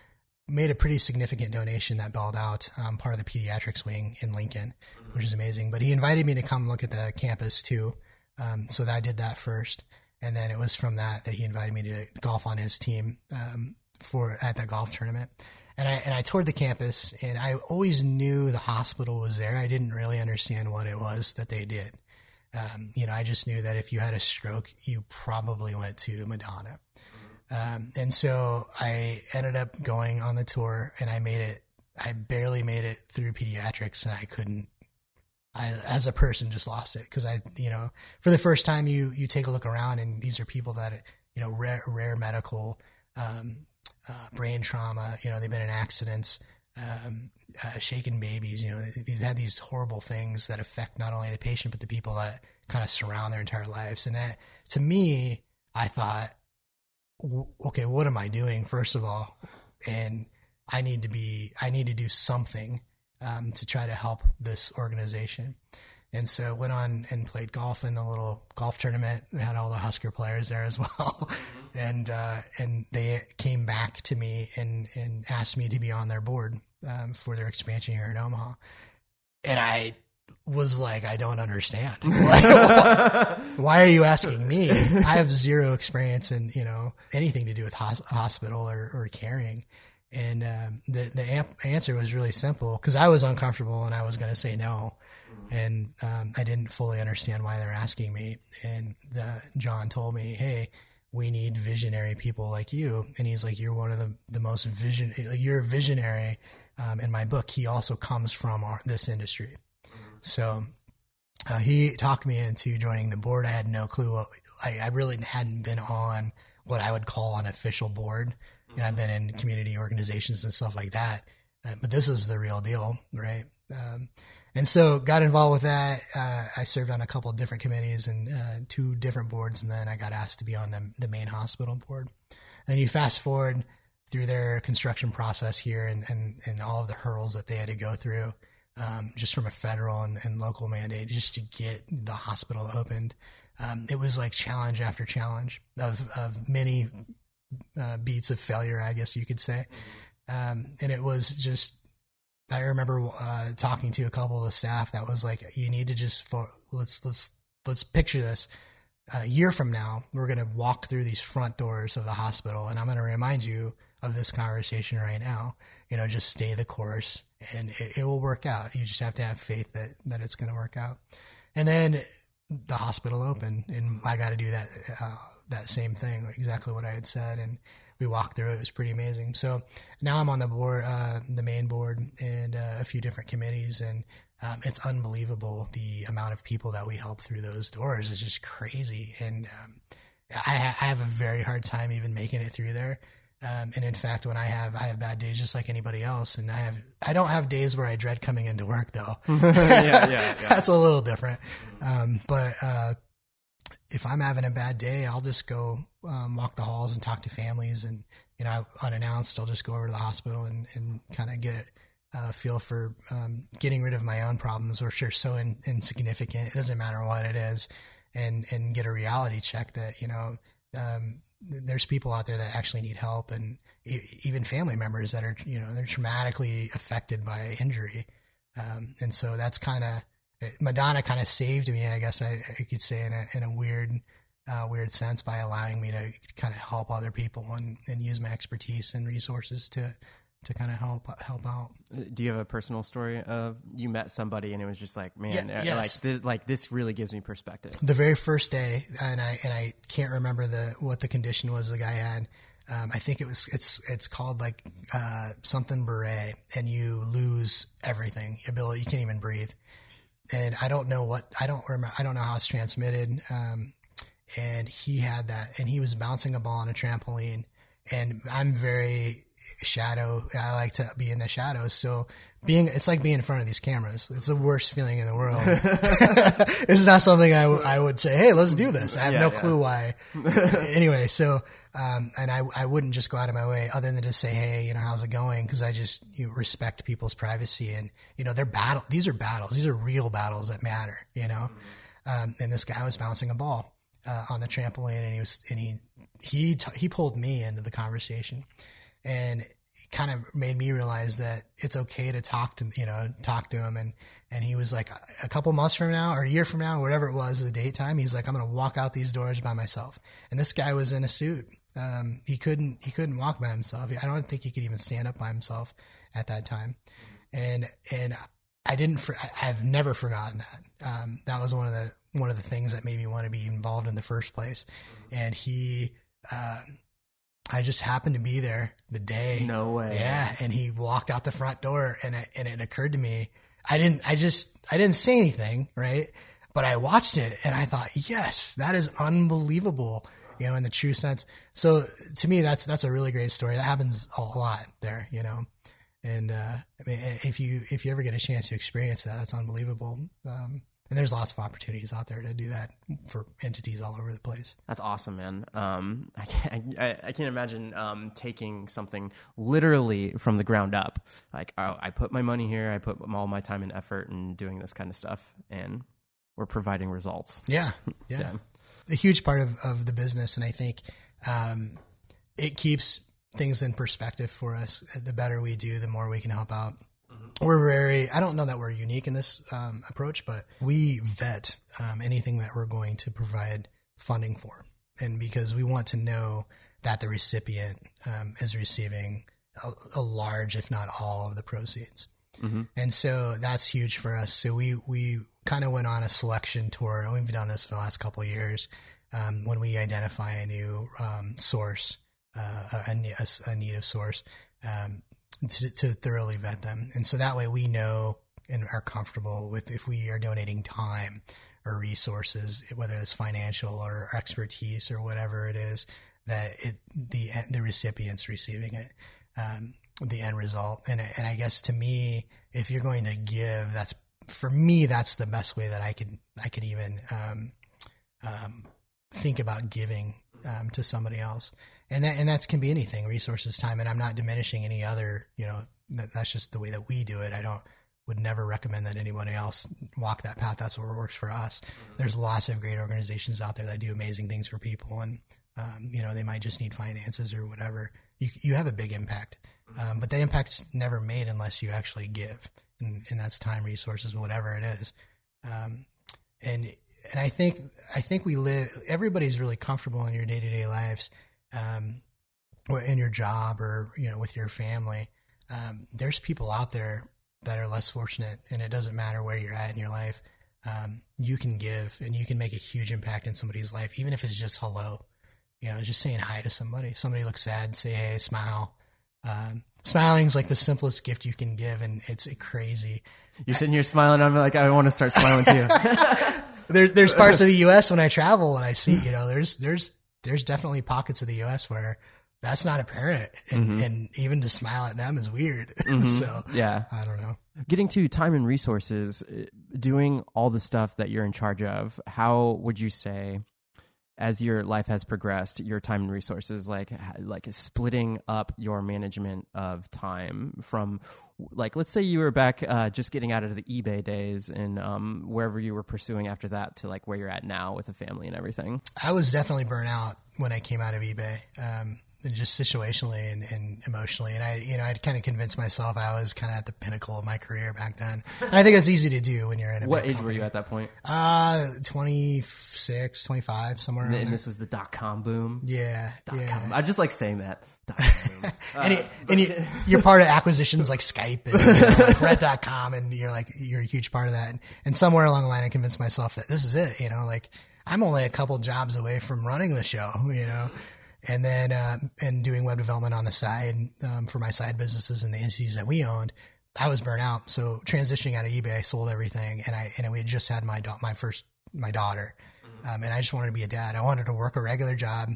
made a pretty significant donation that bailed out um, part of the pediatrics wing in Lincoln, which is amazing. But he invited me to come look at the campus too, um, so that I did that first, and then it was from that that he invited me to golf on his team um, for at that golf tournament and I and I toured the campus, and I always knew the hospital was there. I didn't really understand what it was that they did. Um, you know, I just knew that if you had a stroke, you probably went to Madonna. Um, and so I ended up going on the tour, and I made it. I barely made it through pediatrics, and I couldn't. I, as a person, just lost it because I, you know, for the first time, you you take a look around, and these are people that, you know, rare rare medical um, uh, brain trauma. You know, they've been in accidents, um, uh, shaken babies. You know, they've had these horrible things that affect not only the patient but the people that kind of surround their entire lives. And that, to me, I thought, okay, what am I doing? First of all, and I need to be, I need to do something um, to try to help this organization. And so went on and played golf in the little golf tournament. We had all the Husker players there as [laughs] well. Mm-hmm. and, uh, and they came back to me and, and asked me to be on their board, um, for their expansion here in Omaha. And I, was like, I don't understand. [laughs] Why, are you asking me? I have zero experience in, you know, anything to do with hos- hospital or, or caring. And um, the the answer was really simple because I was uncomfortable and I was going to say no, and um, I didn't fully understand why they're asking me. And the, John told me, "Hey, we need visionary people like you." And he's like, "You're one of the the most vision. You're a visionary." Um, in my book, he also comes from our, this industry, so uh, he talked me into joining the board. I had no clue. What, I, I really hadn't been on what I would call an official board. You know, I've been in community organizations and stuff like that, uh, but this is the real deal, right? Um, and so got involved with that. Uh, I served on a couple of different committees and uh, two different boards, and then I got asked to be on the, the main hospital board. And you fast forward through their construction process here and, and, and all of the hurdles that they had to go through um, just from a federal and, and, local mandate just to get the hospital opened. Um, it was like challenge after challenge of, of many uh, beats of failure, I guess you could say. Um, and it was just, I remember uh, talking to a couple of the staff that was like, you need to just, fo- let's, let's, let's picture this. A year from now, we're going to walk through these front doors of the hospital, and I'm going to remind you of this conversation right now. You know, just stay the course and it, it will work out. You just have to have faith that, that it's going to work out. And then the hospital opened and I got to do that, uh, that same thing, exactly what I had said. And we walked through it. It was pretty amazing. So now I'm on the board, uh, the main board and uh, a few different committees and um, it's unbelievable the amount of people that we help through those doors is just crazy. And um, I, I have a very hard time even making it through there. Um, and in fact, when I have I have bad days just like anybody else, and I have I don't have days where I dread coming into work though. [laughs] yeah, yeah, yeah, [laughs] That's a little different. Um, but uh, if I'm having a bad day, I'll just go um, walk the halls and talk to families, and you know, unannounced, I'll just go over to the hospital and, and kind of get a feel for um, getting rid of my own problems, which are so in, insignificant. It doesn't matter what it is, and and get a reality check that you know um, there's people out there that actually need help and even family members that are you know they're traumatically affected by injury. Um, and so that's kind of madonna kind of saved me i guess I, I, could say in a, in a weird uh, weird sense by allowing me to kind of help other people and, and use my expertise and resources to to kind of help help out. Do you have a personal story of you met somebody and it was just like, man, yeah, uh, yes. like this, like this really gives me perspective. The very first day, and I and I can't remember the what the condition was the guy had. Um, I think it was it's it's called like uh, something Barré, and you lose everything. Ability, you can't even breathe. And I don't know what I don't remember. I don't know how it's transmitted. Um, and he had that, and he was bouncing a ball on a trampoline. And I'm very shadow. I like to be in the shadows. So being, it's like being in front of these cameras. It's the worst feeling in the world. [laughs] [laughs] it's not something I, w- I would say, Hey, let's do this. I have yeah, no yeah. clue why. [laughs] anyway, so, um, and I, I wouldn't just go out of my way other than to say, Hey, you know, how's it going? Cause I just you respect people's privacy and, you know, they're battle. These are battles. These are real battles that matter, you know? Um, and this guy was bouncing a ball, uh, on the trampoline and he was, and he, he, t- he pulled me into the conversation and it kind of made me realize that it's okay to talk to you know talk to him. And and he was like a couple months from now or a year from now whatever it was the date time he's like i'm gonna walk out these doors by myself. And this guy was in a suit. Um, he couldn't he couldn't walk by himself. I don't think he could even stand up by himself at that time. And and i didn't for, i've never forgotten that. Um, that was one of the one of the things that made me want to be involved in the first place. And he uh, I just happened to be there the day. No way. Yeah, and he walked out the front door, and it, and it occurred to me, I didn't, I just, I didn't say anything, right? But I watched it, and I thought, yes, that is unbelievable, you know, in the true sense. So to me, that's that's a really great story. That happens a lot there, you know. And uh, I mean, if you if you ever get a chance to experience that, that's unbelievable. Um, and there's lots of opportunities out there to do that for entities all over the place. That's awesome, man. Um, [laughs] I can't, I, I can't imagine um, taking something literally from the ground up. Like, oh, I put my money here, I put all my time and effort in doing this kind of stuff, and we're providing results. Yeah, [laughs] yeah. yeah. A huge part of, of the business, and I think um, it keeps things in perspective for us. The better we do, the more we can help out we're very i don't know that we're unique in this um, approach but we vet um, anything that we're going to provide funding for. And because we want to know that the recipient um, is receiving a, a, large if not all of the proceeds. Mm-hmm. and so that's huge for us. So we we kind of went on a selection tour and we've done this for the last couple of years um, when we identify a new um, source uh, a, a, a native source um, to, to thoroughly vet them. And so that way we know and are comfortable with if we are donating time or resources, whether it's financial or expertise or whatever it is, that it, the the recipient's receiving it, um, the end result. And and I guess to me, if you're going to give, that's for me, that's the best way that I could I could even um, um, think about giving um, to somebody else and that and that can be anything resources time and i'm not diminishing any other you know that, that's just the way that we do it. I don't would never recommend that anybody else walk that path. That's what works for us. Mm-hmm. there's lots of great organizations out there that do amazing things for people and um, you know they might just need finances or whatever. You, you have a big impact mm-hmm. um, but the impact's never made unless you actually give and, and that's time resources whatever it is. Um, and and I think I think we live everybody's really comfortable in your day to day lives um, or in your job or you know with your family, um, there's people out there that are less fortunate, and it doesn't matter where you're at in your life. Um, you can give and you can make a huge impact in somebody's life, even if it's just hello. You know, just saying hi to somebody. Somebody looks sad, say hey, smile. Um, smiling is like the simplest gift you can give, and it's crazy. You're sitting here smiling. I'm like, I want to start smiling too. [laughs] there, there's parts of the U.S. when I travel and I see, you know, there's there's there's definitely pockets of the U.S. where that's not apparent, and, mm-hmm. and even to smile at them is weird. [laughs] Mm-hmm. so yeah, I don't know. Getting to time and resources, uh, doing all the stuff that you're in charge of. How would you say? As your life has progressed, your time and resources, like like splitting up your management of time from, like let's say you were back uh, just getting out of the eBay days and um, wherever you were pursuing after that to like where you're at now with a family and everything. I was definitely burnt out when I came out of eBay. Um, just situationally and, and, emotionally. And I, you know, I'd kind of convinced myself I was kind of at the pinnacle of my career back then. And I think that's easy to do when you're in a What age company. were you at that point? Uh, 26, 25, somewhere And, and this was the dot com boom? Yeah. Dot yeah. com. I just like saying that. [laughs] and, it, and you, you're part of [laughs] acquisitions like Skype and you know, like Rent.com and you're like, you're a huge part of that. And, and somewhere along the line, I convinced myself that this is it, you know, like I'm only a couple jobs away from running the show, you know, and then uh, and doing web development on the side um, for my side businesses and the entities that we owned. I was burnt out, so transitioning out of eBay, I sold everything, and I and we had just had my da- my first my daughter, mm-hmm. um, and I just wanted to be a dad. I wanted to work a regular job.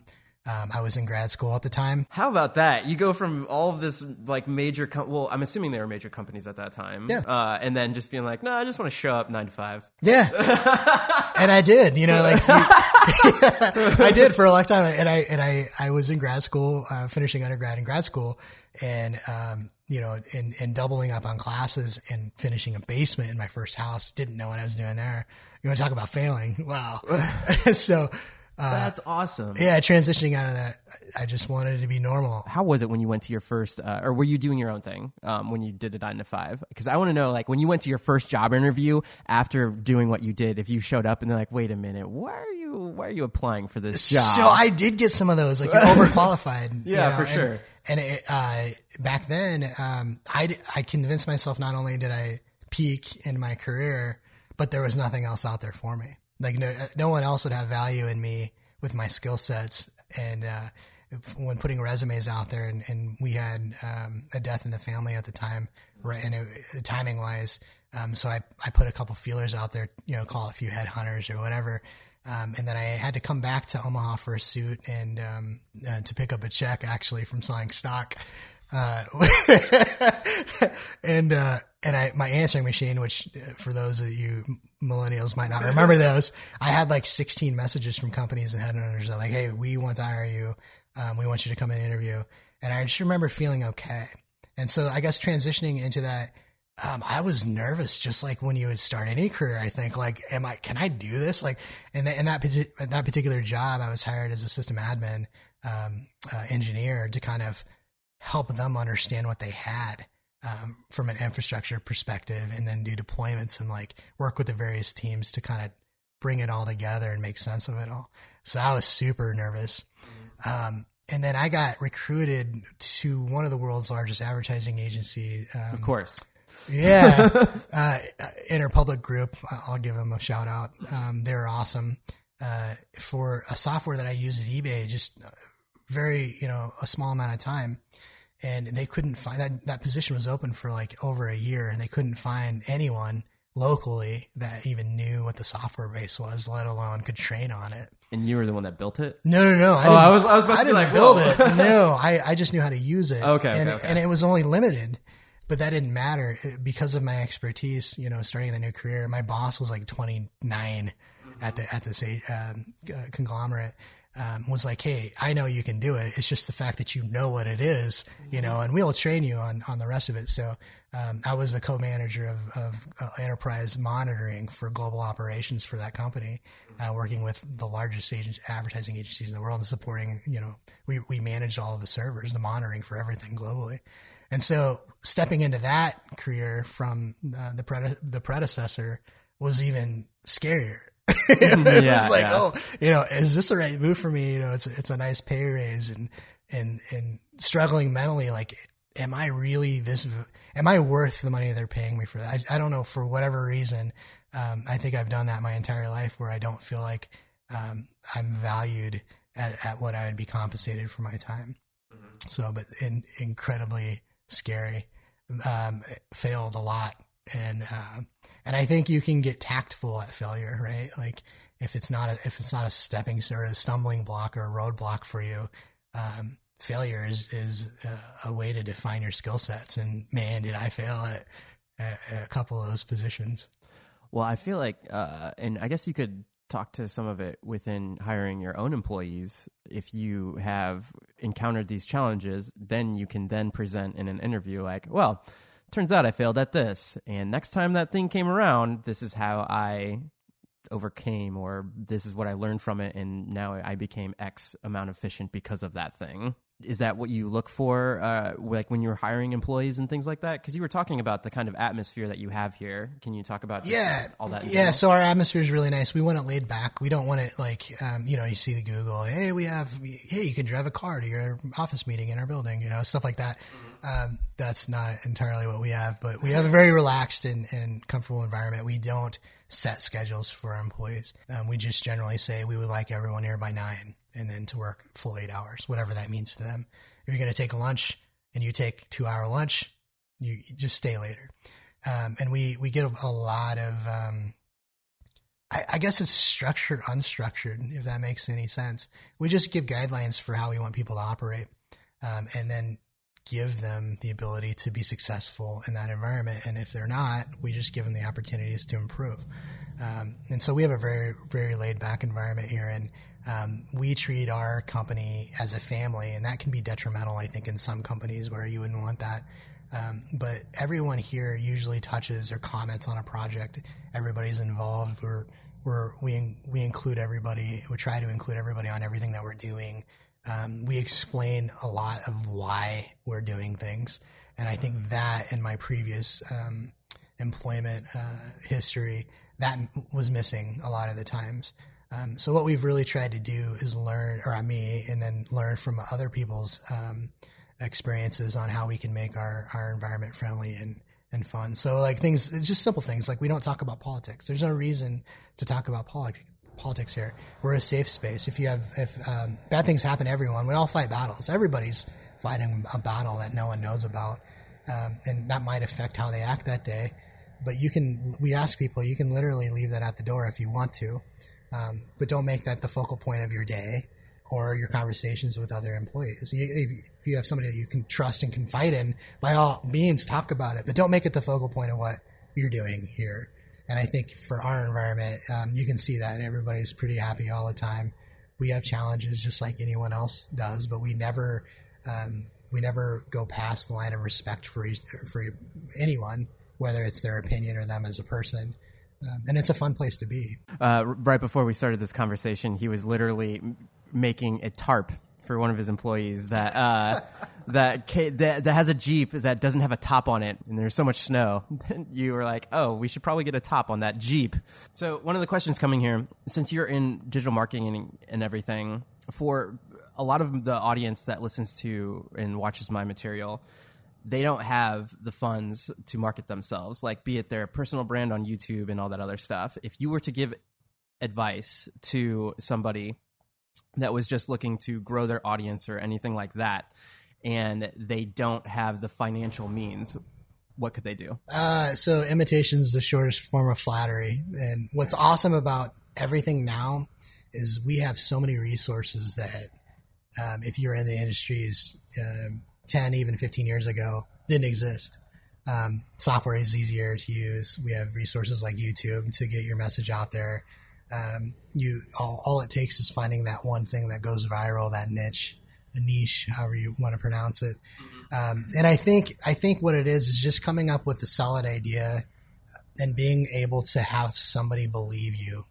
Um, I was in grad school at the time. How about that? You go from all of this like major, com- well, I'm assuming they were major companies at that time. Yeah. Uh, and then just being like, no, I just want to show up nine to five. Yeah. [laughs] and I did, you know, like [laughs] [laughs] I did for a long time. And I, and I, I was in grad school, uh, finishing undergrad in grad school and, um, you know, and, and doubling up on classes and finishing a basement in my first house. Didn't know what I was doing there. You want to talk about failing? Wow. [laughs] so, uh, That's awesome. Yeah, transitioning out of that, I just wanted to be normal. How was it when you went to your first, uh, or were you doing your own thing um, when you did a nine to five? Because I want to know, like, when you went to your first job interview after doing what you did, if you showed up and they're like, "Wait a minute, why are you, why are you applying for this job?" So I did get some of those, like you're [laughs] overqualified. yeah, you know, for and, sure. And it, uh, back then, um, I I convinced myself not only did I peak in my career, but there was nothing else out there for me. Like no, no one else would have value in me with my skill sets. And uh, when putting resumes out there and, and we had um, a death in the family at the time right and it, timing wise um, so I, I put a couple feelers out there you know call a few headhunters or whatever. Um, and then I had to come back to Omaha for a suit and um, uh, to pick up a check actually from selling stock uh, [laughs] and uh, and I my answering machine, which uh, for those of you millennials might not remember [laughs] those, I had like 16 messages from companies and headhunters that like, hey, we want to hire you, um, we want you to come and interview, and I just remember feeling okay. And so I guess transitioning into that, um, I was nervous, just like when you would start any career. I think like, am I? Can I do this? Like, in, the, in that that particular job, I was hired as a system admin um, uh, engineer to kind of help them understand what they had um, from an infrastructure perspective, and then do deployments and like work with the various teams to kind of bring it all together and make sense of it all. So I was super nervous. Um, and then I got recruited to one of the world's largest advertising agency. Um, Of course. yeah, [laughs] uh, Interpublic Group. I'll give them a shout out. Um, they're awesome uh, for a software that I used at eBay. Just very, you know, a small amount of time, and they couldn't find that that position was open for like over a year, and they couldn't find anyone locally that even knew what the software base was, let alone could train on it. And you were the one that built it? No, no, no. I Oh, I was- I was about to didn't like, build whoa. it. No, [laughs] I, I just knew how to use it. Okay, okay, and, okay. and it was only limited, but that didn't matter It- because of my expertise. You know, starting the new career, my boss was like 29 at the at this um, uh, conglomerate. Um, was like, hey, I know you can do it. It's just the fact that you know what it is, you know, and we'll train you on on the rest of it. So um, I was the co-manager of, of uh, enterprise monitoring for global operations for that company, uh, working with the largest agent, advertising agencies in the world and supporting, you know, we, we managed all of the servers, the monitoring for everything globally. And so stepping into that career from uh, the, the predecessor was even scarier. [laughs] it Yeah, was like, yeah. oh, you know, is this the right move for me? You know, it's it's a nice pay raise and and and struggling mentally, like, am I really this? Am I worth the money they're paying me for that? I, I don't know for whatever reason. Um, I think I've done that my entire life, where I don't feel like um, I'm valued at, at what I would be compensated for my time. So, but in, incredibly scary. Um, failed a lot, and uh, and I think you can get tactful at failure, right? Like if it's not a, if it's not a stepping or a stumbling block or a roadblock for you, um, failure is is uh, a way to define your skill sets. And man, did I fail at, at a couple of those positions. Well, I feel like, uh, and I guess you could talk to some of it within hiring your own employees. If you have encountered these challenges, then you can then present in an interview like, well, turns out I failed at this. And next time that thing came around, this is how I overcame, or this is what I learned from it. And now I became X amount efficient because of that thing. Is that what you look for, uh, like when you're hiring employees and things like that? Because you were talking about the kind of atmosphere that you have here. Can you talk about Yeah, all that? Yeah, general? so our atmosphere is really nice. We want it laid back. We don't want it like, um, you know, you see the Google. Hey, we have. Hey, you can drive a car to your office meeting in our building. You know, stuff like that. Um, that's not entirely what we have, but we have a very relaxed and, and comfortable environment. We don't set schedules for our employees. Um, we just generally say we would like everyone here by nine, and then to work full eight hours, whatever that means to them. If you're going to take a lunch and you take two hour lunch, you, just stay later. Um, and we, we get a, a lot of, um, I, I guess it's structured, unstructured, if that makes any sense. We just give guidelines for how we want people to operate, um, and then give them the ability to be successful in that environment. And if they're not, we just give them the opportunities to improve. Um, and so we have a very, very laid back environment here. And um, we treat our company as a family, and that can be detrimental, I think, in some companies where you wouldn't want that. Um, but everyone here usually touches or comments on a project. Everybody's involved. We're, we're, we, we include everybody. We try to include everybody on everything that we're doing. Um, we explain a lot of why we're doing things. And I think that in my previous um, employment uh, history, that was missing a lot of the times. Um, so what we've really tried to do is learn, or me, and then learn from other people's um, experiences on how we can make our, our environment friendly and, and fun. So like things, it's just simple things. Like we don't talk about politics. There's no reason to talk about politics politics here. We're a safe space. If you have, if um, bad things happen to everyone, we all fight battles. Everybody's fighting a battle that no one knows about. Um, and that might affect how they act that day. But you can, we ask people, you can literally leave that at the door if you want to. Um, but don't make that the focal point of your day or your conversations with other employees. If you have somebody that you can trust and confide in, by all means, talk about it, but don't make it the focal point of what you're doing here. And I think for our environment, um, you can see that everybody's pretty happy all the time. We have challenges just like anyone else does, but we never, um, we never go past the line of respect for for anyone, whether it's their opinion or them as a person. Um, and it's a fun place to be. Uh, right before we started this conversation, he was literally making a tarp for one of his employees that uh, that, that that has a Jeep that doesn't have a top on it, and there's so much snow. [laughs] you were like, "Oh, we should probably get a top on that Jeep." So one of the questions coming here, since you're in digital marketing and, and everything, for a lot of the audience that listens to and watches my material, they don't have the funds to market themselves, like be it their personal brand on YouTube and all that other stuff. If you were to give advice to somebody that was just looking to grow their audience or anything like that, and they don't have the financial means, what could they do? Uh, so imitation is the shortest form of flattery. And what's awesome about everything now is we have so many resources that um, if you're in the industries um, 10, even 15 years ago, didn't exist. Um, software is easier to use. We have resources like YouTube to get your message out there. Um, you all, all it takes is finding that one thing that goes viral, that niche, niche, however you want to pronounce it. Um, and I think I think what it is is just coming up with a solid idea and being able to have somebody believe you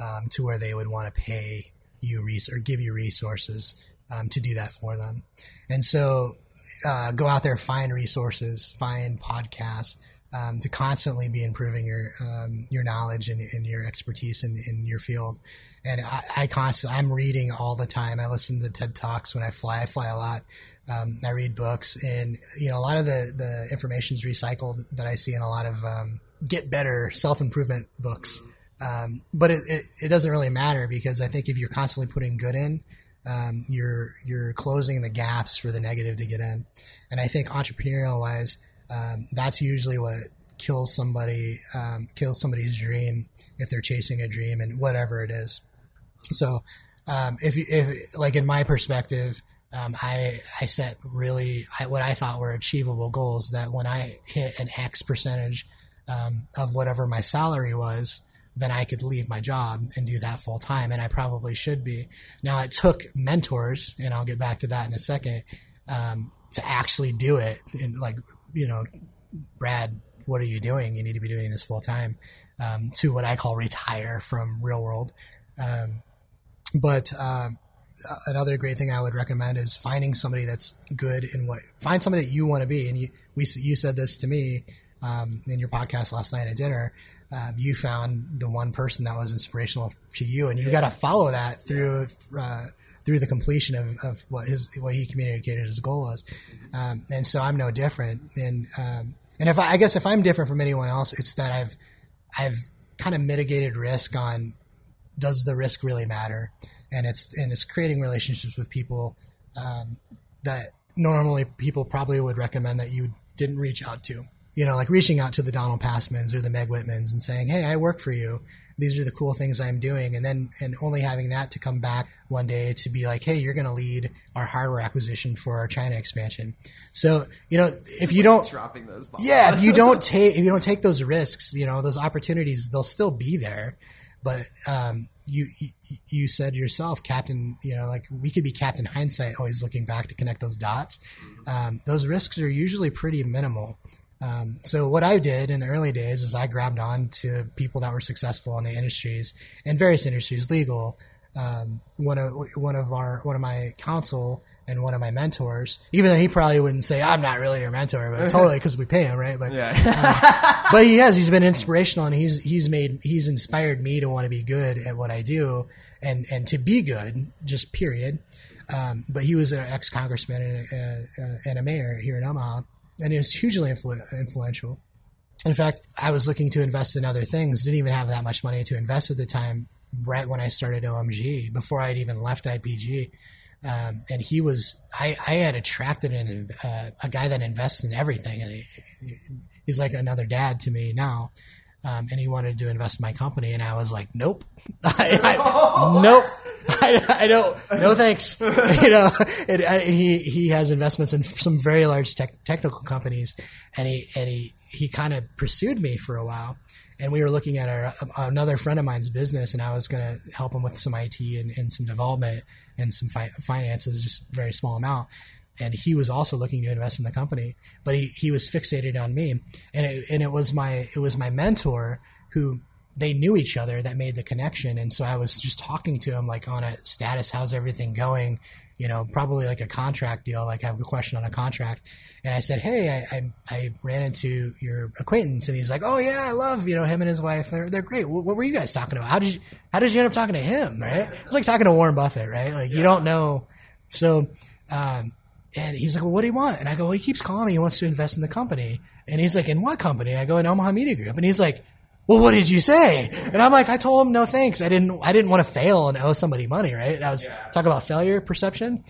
um, to where they would want to pay you res- or give you resources um, to do that for them. And so uh, go out there, find resources, find podcasts um, to constantly be improving your um, your knowledge and, and your expertise in, in your field. And I, I constantly, I'm reading all the time. I listen to TED Talks when I fly. I fly a lot. Um, I read books, and you know a lot of the the information is recycled that I see in a lot of um, get better self improvement books. Um, but it, it, it doesn't really matter because I think if you're constantly putting good in, um, you're you're closing the gaps for the negative to get in. And I think entrepreneurial wise, um, that's usually what kills somebody, um, kills somebody's dream if they're chasing a dream and whatever it is. So, um, if if like in my perspective, um, I I set really I, what I thought were achievable goals that when I hit an X percentage um, of whatever my salary was, then I could leave my job and do that full time, and I probably should be. Now it took mentors, and I'll get back to that in a second, um, to actually do it. And like you know, Brad, what are you doing? You need to be doing this full time. Um, to what I call retire from real world. Um, but um, another great thing I would recommend is finding somebody that's good in what find somebody that you want to be. And you we you said this to me um, in your podcast last night at dinner. Um, you found the one person that was inspirational to you, and you got to follow that through uh, through the completion of, of what his what he communicated his goal was. Um, and so I'm no different. And um, and if I, I guess if I'm different from anyone else, it's that I've I've kind of mitigated risk on does the risk really matter? And it's and it's creating relationships with people um, that normally people probably would recommend that you didn't reach out to. You know, like reaching out to the Donald Passmans or the Meg Whitmans and saying, "Hey, I work for you. These are the cool things I'm doing," and then and only having that to come back one day to be like, "Hey, you're going to lead our hardware acquisition for our China expansion." So you know, if you don't Dropping those bombs. yeah, if you [laughs] don't take if you don't take those risks, you know those opportunities they'll still be there. But um, you, you said yourself, Captain. You know, like we could be Captain Hindsight, always looking back to connect those dots. Um, those risks are usually pretty minimal. Um, so what I did in the early days is I grabbed on to people that were successful in the industries in various industries, legal. Um, one of one of our one of my counsel and one of my mentors, even though he probably wouldn't say I'm not really your mentor, but [laughs] totally because we pay him, right? But but he has. He's been inspirational, and he's he's made he's inspired me to want to be good at what I do, and and to be good, just period. Um, but he was an ex congressman and, a- uh, and a mayor here in Omaha, and he was hugely influ- influential. In fact, I was looking to invest in other things. Didn't even have that much money to invest at the time. Right when I started OMG, before I'd even left IPG, um, and he was I, I had attracted an, uh, a guy that invests in everything. He's like another dad to me now. Um, and he wanted to invest in my company, and I was like, "Nope, [laughs] I, I, [laughs] nope, I, I don't, no thanks." [laughs] you know, and, I, he he has investments in some very large tech, technical companies, and he and he he kind of pursued me for a while, and we were looking at our, another friend of mine's business, and I was going to help him with some IT and, and some development and some fi- finances, just very small amount. And he was also looking to invest in the company, but he, he was fixated on me, and it, and it was my it was my mentor who they knew each other that made the connection, and so I was just talking to him like on a status, how's everything going? You know, probably like a contract deal, like I have a question on a contract. And I said, Hey, I, I, I ran into your acquaintance and he's like, Oh yeah, I love, you know, him and his wife. They're, they're great. What, what were you guys talking about? How did you, how did you end up talking to him? Right. It's like talking to Warren Buffett, right? Like you don't know. So, um, and he's like, well, what do you want? And I go, well, he keeps calling me. He wants to invest in the company. And he's like, in what company? I go, in Omaha Media Group. And he's like, well, what did you say? And I'm like, I told him no thanks. I didn't, I didn't want to fail and owe somebody money, right? I was talking about failure perception.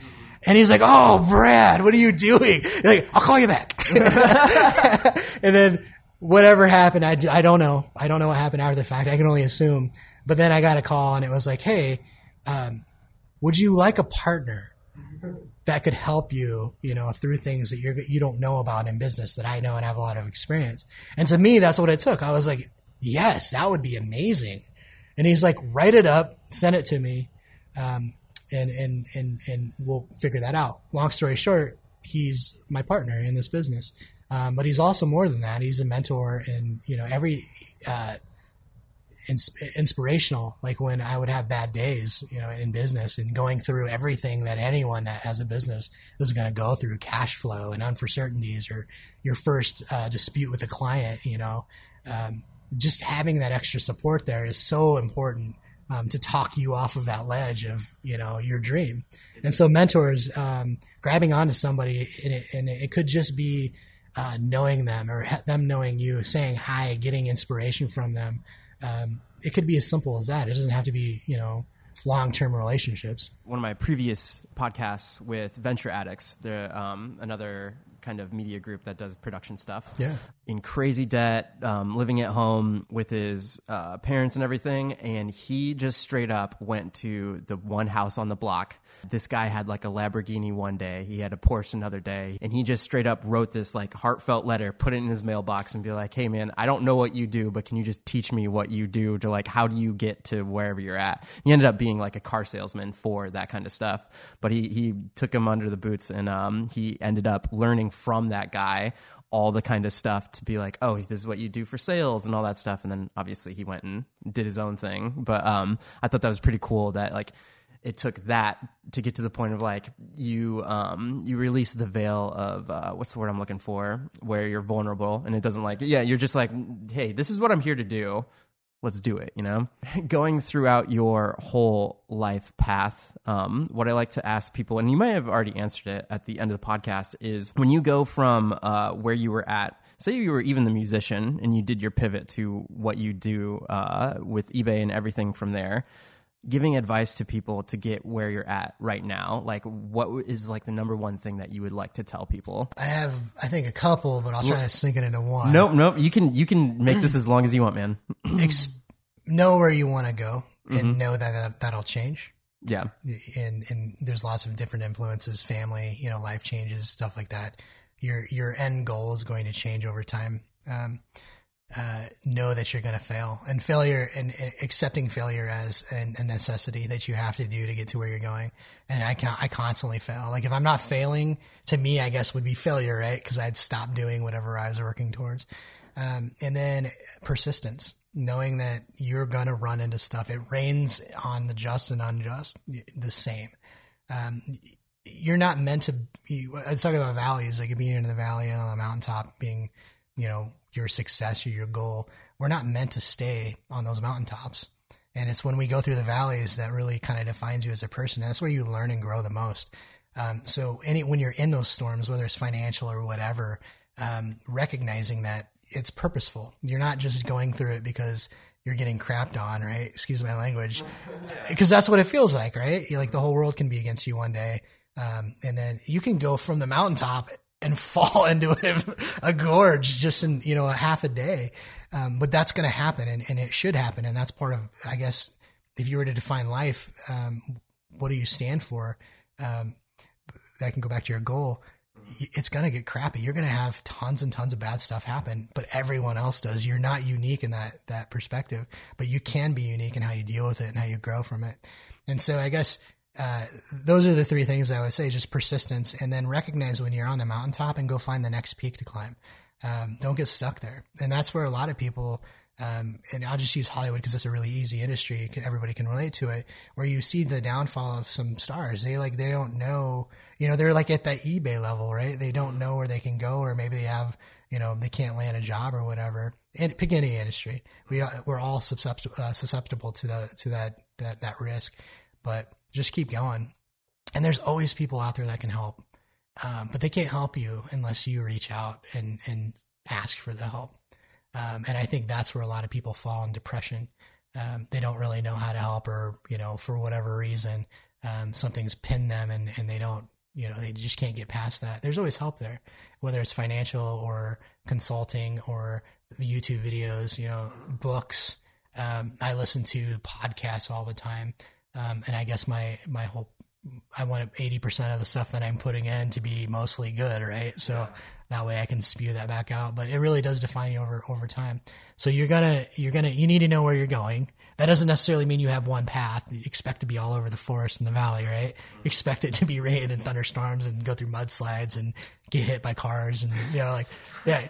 And he's like, oh, Brad, what are you doing? Like, I'll call you back. [laughs] and then whatever happened, I, I don't know. I don't know what happened after the fact. I can only assume. But then I got a call and it was like, hey, um, would you like a partner that could help you, you know, through things that you're, you don't know about in business that I know and have a lot of experience. And to me, that's what it took. I was like, yes, that would be amazing. And he's like, write it up, send it to me. Um, and, and, and, and we'll figure that out. Long story short, he's my partner in this business. Um, but he's also more than that. He's a mentor and, you know, every, uh, ins- inspirational. Like when I would have bad days, you know, in business and going through everything that anyone that has a business is going to go through cash flow and uncertainties or your first uh, dispute with a client, you know, um, just having that extra support there is so important. Um, to talk you off of that ledge of you know your dream, and so mentors um, grabbing onto somebody, and it, and it could just be uh, knowing them or them knowing you, saying hi, getting inspiration from them, um, it could be as simple as that. It doesn't have to be, you know, long term relationships. One of my previous podcasts with Venture Addicts, they're um, another kind of media group that does production stuff. Yeah. In crazy debt, um, living at home with his uh, parents and everything. And he just straight up went to the one house on the block. This guy had like a Lamborghini one day, he had a Porsche another day. And he just straight up wrote this like heartfelt letter, put it in his mailbox, and be like, hey man, I don't know what you do, but can you just teach me what you do to like, how do you get to wherever you're at? He ended up being like a car salesman for that kind of stuff. But he, he took him under the boots and um, he ended up learning from that guy all the kind of stuff to be like, oh, this is what you do for sales and all that stuff. And then obviously he went and did his own thing. But um, I thought that was pretty cool that like it took that to get to the point of like you um you release the veil of uh, what's the word I'm looking for where you're vulnerable and it doesn't like yeah you're just like hey this is what I'm here to do let's do it you know? [laughs] Going throughout your whole life path um, what i like to ask people and you might have already answered it at the end of the podcast is when you go from uh, where you were at say you were even the musician and you did your pivot to what you do uh, with ebay and everything from there giving advice to people to get where you're at right now like what is like the number one thing that you would like to tell people I have, I think, a couple, but I'll try to sink it into one. nope nope you can you can make this [clears throat] as long as you want man [clears throat] Ex- know where you want to go and know that, that that'll change. yeah And and there's lots of different influences, family, you know, life changes, stuff like that. Your your end goal is going to change over time. Um, uh, know that you're going to fail and failure and, and accepting failure as an, a necessity that you have to do to get to where you're going. And I can I constantly fail. Like if I'm not failing, to me, I guess would be failure, right? Because I'd stop doing whatever I was working towards. Um, and then persistence, knowing that you're going to run into stuff. It rains on the just and unjust the same. Um, you're not meant to be, I was talking about valleys, like being in the valley and on the mountaintop being, you know, your success or your goal. We're not meant to stay on those mountaintops. And it's when we go through the valleys that really kind of defines you as a person. That's where you learn and grow the most. Um, so any, when you're in those storms, whether it's financial or whatever, um, recognizing that it's purposeful. You're not just going through it because you're getting crapped on, right? Excuse my language. Because that's what it feels like, right? You're like the whole world can be against you one day. Um, and then you can go from the mountaintop and [laughs] fall into a, a gorge just in, you know, a half a day. Um, but that's going to happen and, and it should happen. And that's part of, I guess, if you were to define life, um, what do you stand for? Um, that can go back to your goal. It's going to get crappy. You're going to have tons and tons of bad stuff happen, but everyone else does. You're not unique in that, that perspective, but you can be unique in how you deal with it and how you grow from it. And so I guess, uh, those are the three things I would say, just persistence and then recognize when you're on the mountaintop and go find the next peak to climb. Um, don't get stuck there. And that's where a lot of people, Um, and I'll just use Hollywood because it's a really easy industry. Everybody can relate to it. Where you see the downfall of some stars, they like they don't know. You know, they're like at that eBay level, right? They don't know where they can go, or maybe they have, you know, they can't land a job or whatever. And pick any industry, we are, we're all susceptible, uh, susceptible to the to that that that risk. But just keep going. And there's always people out there that can help, um, but they can't help you unless you reach out and and ask for the help. Um, and I think that's where a lot of people fall in depression. Um, they don't really know how to help, or you know, for whatever reason, um, something's pinned them, and and they don't, you know, they just can't get past that. There's always help there, whether it's financial or consulting or YouTube videos, you know, books. Um, I listen to podcasts all the time, um, and I guess my my whole I want 80% of the stuff that I'm putting in to be mostly good, right? So that way I can spew that back out. But it really does define you over over time. So you're gonna you're gonna you need to know where you're going. That doesn't necessarily mean you have one path. You expect to be all over the forest and the valley, right? You expect it to be [laughs] rain and thunderstorms and go through mudslides and get hit by cars and you know like yeah.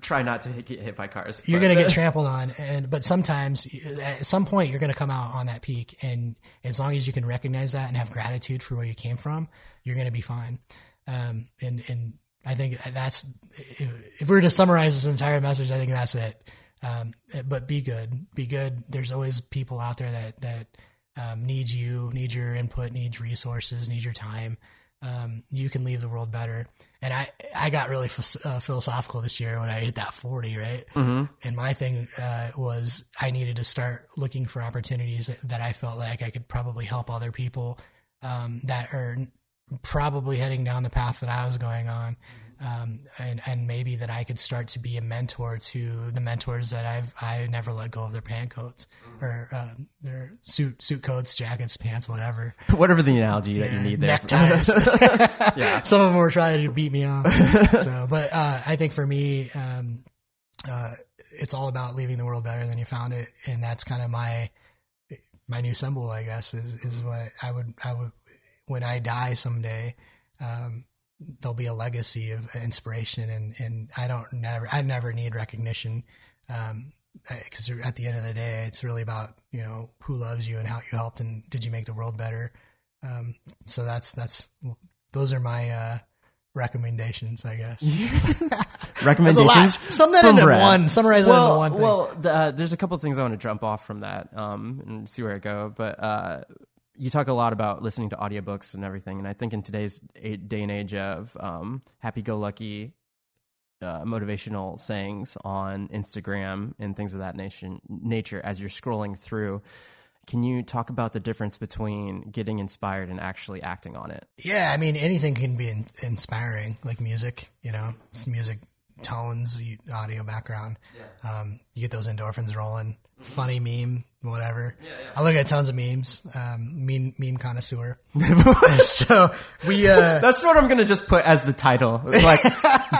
Try not to get hit by cars. You're gonna get [laughs] trampled on, and but sometimes at some point you're gonna come out on that peak, and as long as you can recognize that and have gratitude for where you came from, you're gonna be fine. Um, and and I think that's if we were to summarize this entire message, I think that's it. Um, but be good, be good. There's always people out there that that um, need you, need your input, need resources, need your time. Um, you can leave the world better. And I I got really uh, philosophical this year when I hit that 40, right? Mm-hmm. And my thing uh, was I needed to start looking for opportunities that, that I felt like I could probably help other people um, that are probably heading down the path that I was going on. Um, and, and maybe that I could start to be a mentor to the mentors that I've, I never let go of their pant coats or, um, their suit, suit coats, jackets, pants, whatever. [laughs] Whatever the analogy yeah, that you need there. Neckties. [laughs] [laughs] yeah. Some of them were trying to beat me off. so, but, uh, I think for me, um, uh, it's all about leaving the world better than you found it. And that's kind of my, my new symbol, I guess, is, is what I would, I would, when I die someday, um, there'll be a legacy of inspiration, and and I don't never I never need recognition, because um, at the end of the day, it's really about you know who loves you and how you helped and did you make the world better. Um, so that's that's those are my uh, recommendations, I guess. [laughs] recommendations. Sum that into Brad. one. Summarize well, it into one thing. Well, the, uh, there's a couple things I want to jump off from that um, and see where I go. But uh, you talk a lot about listening to audiobooks and everything, and I think in today's day and age of um, happy-go-lucky uh, motivational sayings on Instagram and things of that nation, nature, as you're scrolling through, can you talk about the difference between getting inspired and actually acting on it? Yeah, I mean, anything can be in- inspiring, like music. You know, it's music tones, audio background. Yeah. Um, you get those endorphins rolling. Mm-hmm. Funny meme whatever. Yeah, yeah. I look at tons of memes. Um, meme meme connoisseur. [laughs] so we. Uh, That's what I'm gonna just put as the title. like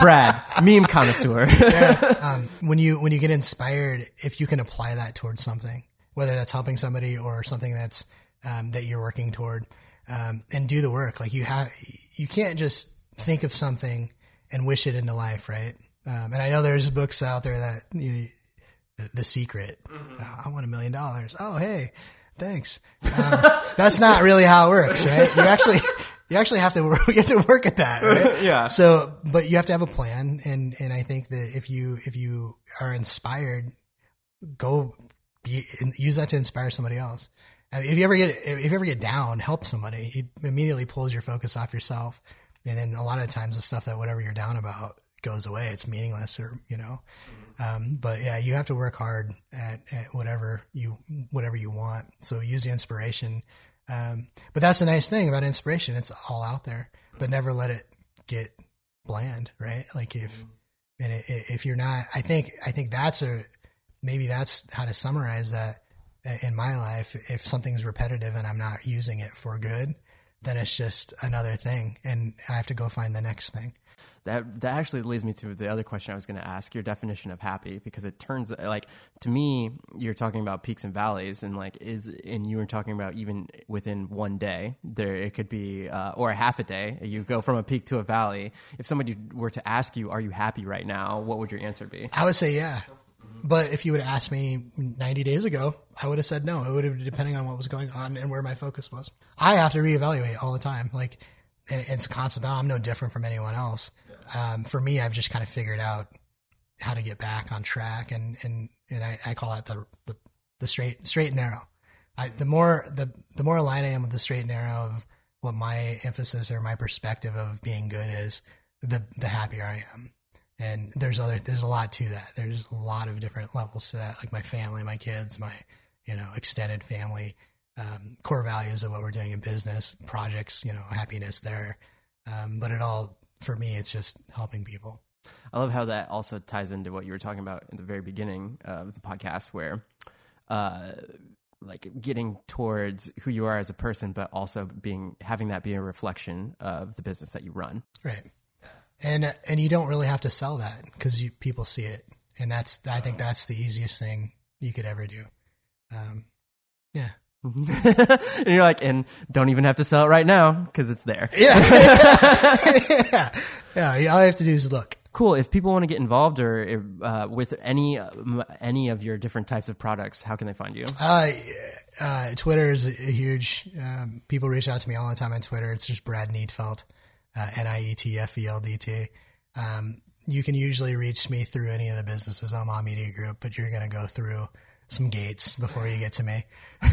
Brad, meme connoisseur. yeah. [laughs] Um, when you when you get inspired, if you can apply that towards something, whether that's helping somebody or something that's um, that you're working toward, um, and do the work. Like you have, you can't just think of something and wish it into life, right? Um, and I know there's books out there that you, the, secret. Mm-hmm. Oh, I want a million dollars. Oh, hey, thanks. Um, [laughs] that's not really how it works, right? You actually, [laughs] you actually have to work, [laughs] you have to work at that, right? yeah. So, but you have to have a plan. And, and I think that if you, if you are inspired, go be, use that to inspire somebody else. if you ever get, if you ever get down, help somebody. It immediately pulls your focus off yourself. And then a lot of times the stuff that whatever you're down about goes away. It's meaningless or, you know, um, but yeah, you have to work hard at, at whatever you whatever you want. So use the inspiration. Um, but that's the nice thing about inspiration; it's all out there. But never let it get bland, right? Like if and it, if you're not, I think I think that's a maybe that's how to summarize that in my life. If something's repetitive and I'm not using it for good, then it's just another thing, and I have to go find the next thing. That that actually leads me to the other question I was going to ask your definition of happy because it turns like to me you're talking about peaks and valleys and like is and you were talking about even within one day there it could be uh, or a half a day you go from a peak to a valley. If somebody were to ask you are you happy right now? what would your answer be? I would say yeah but if you would have asked me 90 days ago, I would have said no. It would have depending on what was going on and where my focus was. I have to reevaluate all the time. Like it's constant. I'm no different from anyone else. Um, for me, I've just kind of figured out how to get back on track, and and and I, I call it the, the the straight straight and narrow. I, the more the the more aligned I am with the straight and narrow of what my emphasis or my perspective of being good is, the the happier I am. And there's other there's a lot to that. There's a lot of different levels to that, like my family, my kids, my you know extended family, um, core values of what we're doing in business, projects, you know, happiness there. Um, but it all for me, it's just helping people. I love how that also ties into what you were talking about in the very beginning of the podcast, where uh, like getting towards who you are as a person, but also being having that be a reflection of the business that you run. Right. And and you don't really have to sell that because people see it, and that's I think that's the easiest thing you could ever do. Um, yeah. [laughs] and you're like, and don't even have to sell it right now because it's there. Yeah. yeah. [laughs] [laughs] Yeah. All I have to do is look. Cool. If people want to get involved or uh, with any any of your different types of products, how can they find you? Uh, uh, Twitter is a huge. Um, people reach out to me all the time on Twitter. It's just Brad Nietfeld, uh, N I E T F E L D T. Um, you can usually reach me through any of the businesses on my media group, but you're going to go through some gates before you get to me.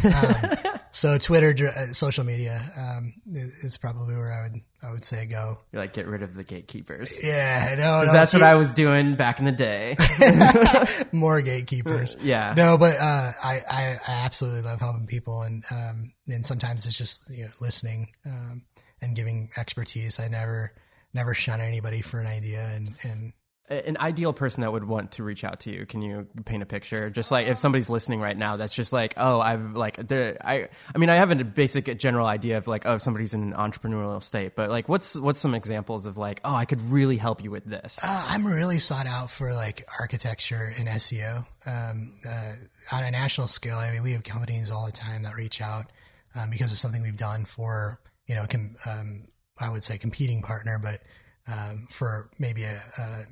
Um, [laughs] so Twitter, uh, social media, um, is probably where I would I would say go. You like get rid of the gatekeepers. Yeah, no, no that's what I was doing back in the day. [laughs] More gatekeepers. [laughs] yeah. No, but uh, I, I, I absolutely love helping people, and um, and sometimes it's just you know, listening um, and giving expertise. I never never shun anybody for an idea, and and an ideal person that would want to reach out to you. Can you paint a picture? Just like if somebody's listening right now that's just like oh i've like there i i mean i have a basic general idea of like oh somebody's in an entrepreneurial state but like what's what's some examples of like oh i could really help you with this? Uh, i'm really sought out for like architecture and seo um, uh, on a national scale i mean we have companies all the time that reach out um, because of something we've done for you know com- um, i would say competing partner but um, for maybe a, a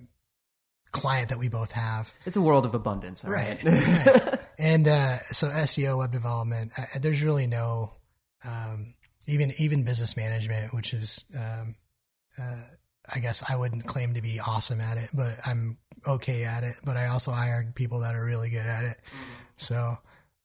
client that we both have. It's a world of abundance, right? right. And uh, so SEO, web development, uh, there's really no um, even even business management, which is um, uh, I guess I wouldn't claim to be awesome at it, but I'm okay at it. But I also hire people that are really good at it. Mm-hmm. So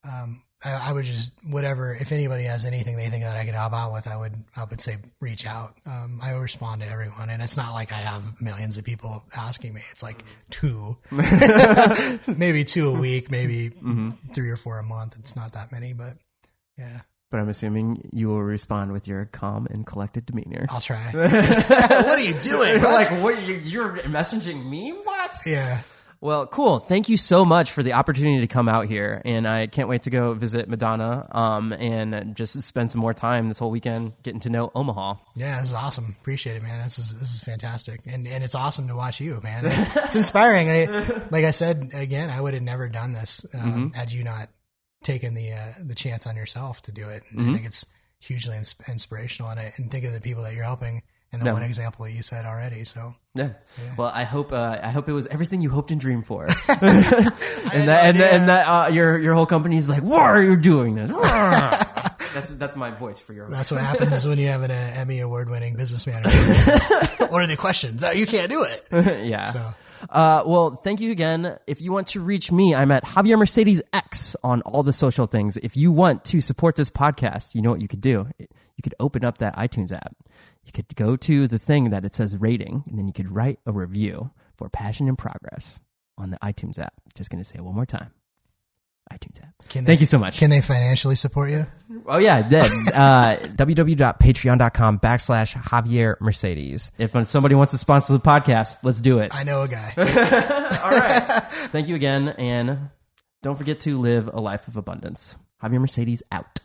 um, I, I, would just whatever if anybody has anything they think that I could help out with, I would I would say reach out. Um, I respond to everyone, and it's not like I have millions of people asking me. It's like two, [laughs] [laughs] maybe two a week, maybe mm-hmm. three or four a month. It's not that many, but yeah. But I'm assuming you will respond with your calm and collected demeanor. I'll try. [laughs] what are you doing? Like, what? You're messaging me? What? Yeah. Well, cool. Thank you so much for the opportunity to come out here, and I can't wait to go visit Madonna um, and just spend some more time this whole weekend getting to know Omaha. Yeah, this is awesome. Appreciate it, man. This is this is fantastic, and and it's awesome to watch you, man. It's [laughs] inspiring. I, like I said again, I would have never done this um, mm-hmm. had you not taken the uh, the chance on yourself to do it. Mm-hmm. I think it's hugely ins- inspirational, and I and think of the people that you're helping and the no. one example that you said already. So yeah. yeah. Well, I hope uh, I hope it was everything you hoped and dreamed for, [laughs] [laughs] and that no and, and, that uh, your your whole company is like, why are you doing this? [laughs] that's that's my voice for your. That's what happens when you have an uh, Emmy award winning business manager. what are the questions? Oh, you can't do it. yeah. So. Uh, well, thank you again. If you want to reach me, I'm at Javier Mercedes X on all the social things. If you want to support this podcast, you know what you could do. You could open up that iTunes app you could go to the thing that it says rating, and then you could write a review for Passion in Progress on the iTunes app. Just going to say it one more time. iTunes app. Can Thank they, you so much. Can they financially support you? Oh yeah, then uh, [laughs] www.patreon.com backslash Javier Mercedes. If somebody wants to sponsor the podcast, let's do it. I know a guy. [laughs] [laughs] All right. Thank you again, and don't forget to live a life of abundance. Javier Mercedes out.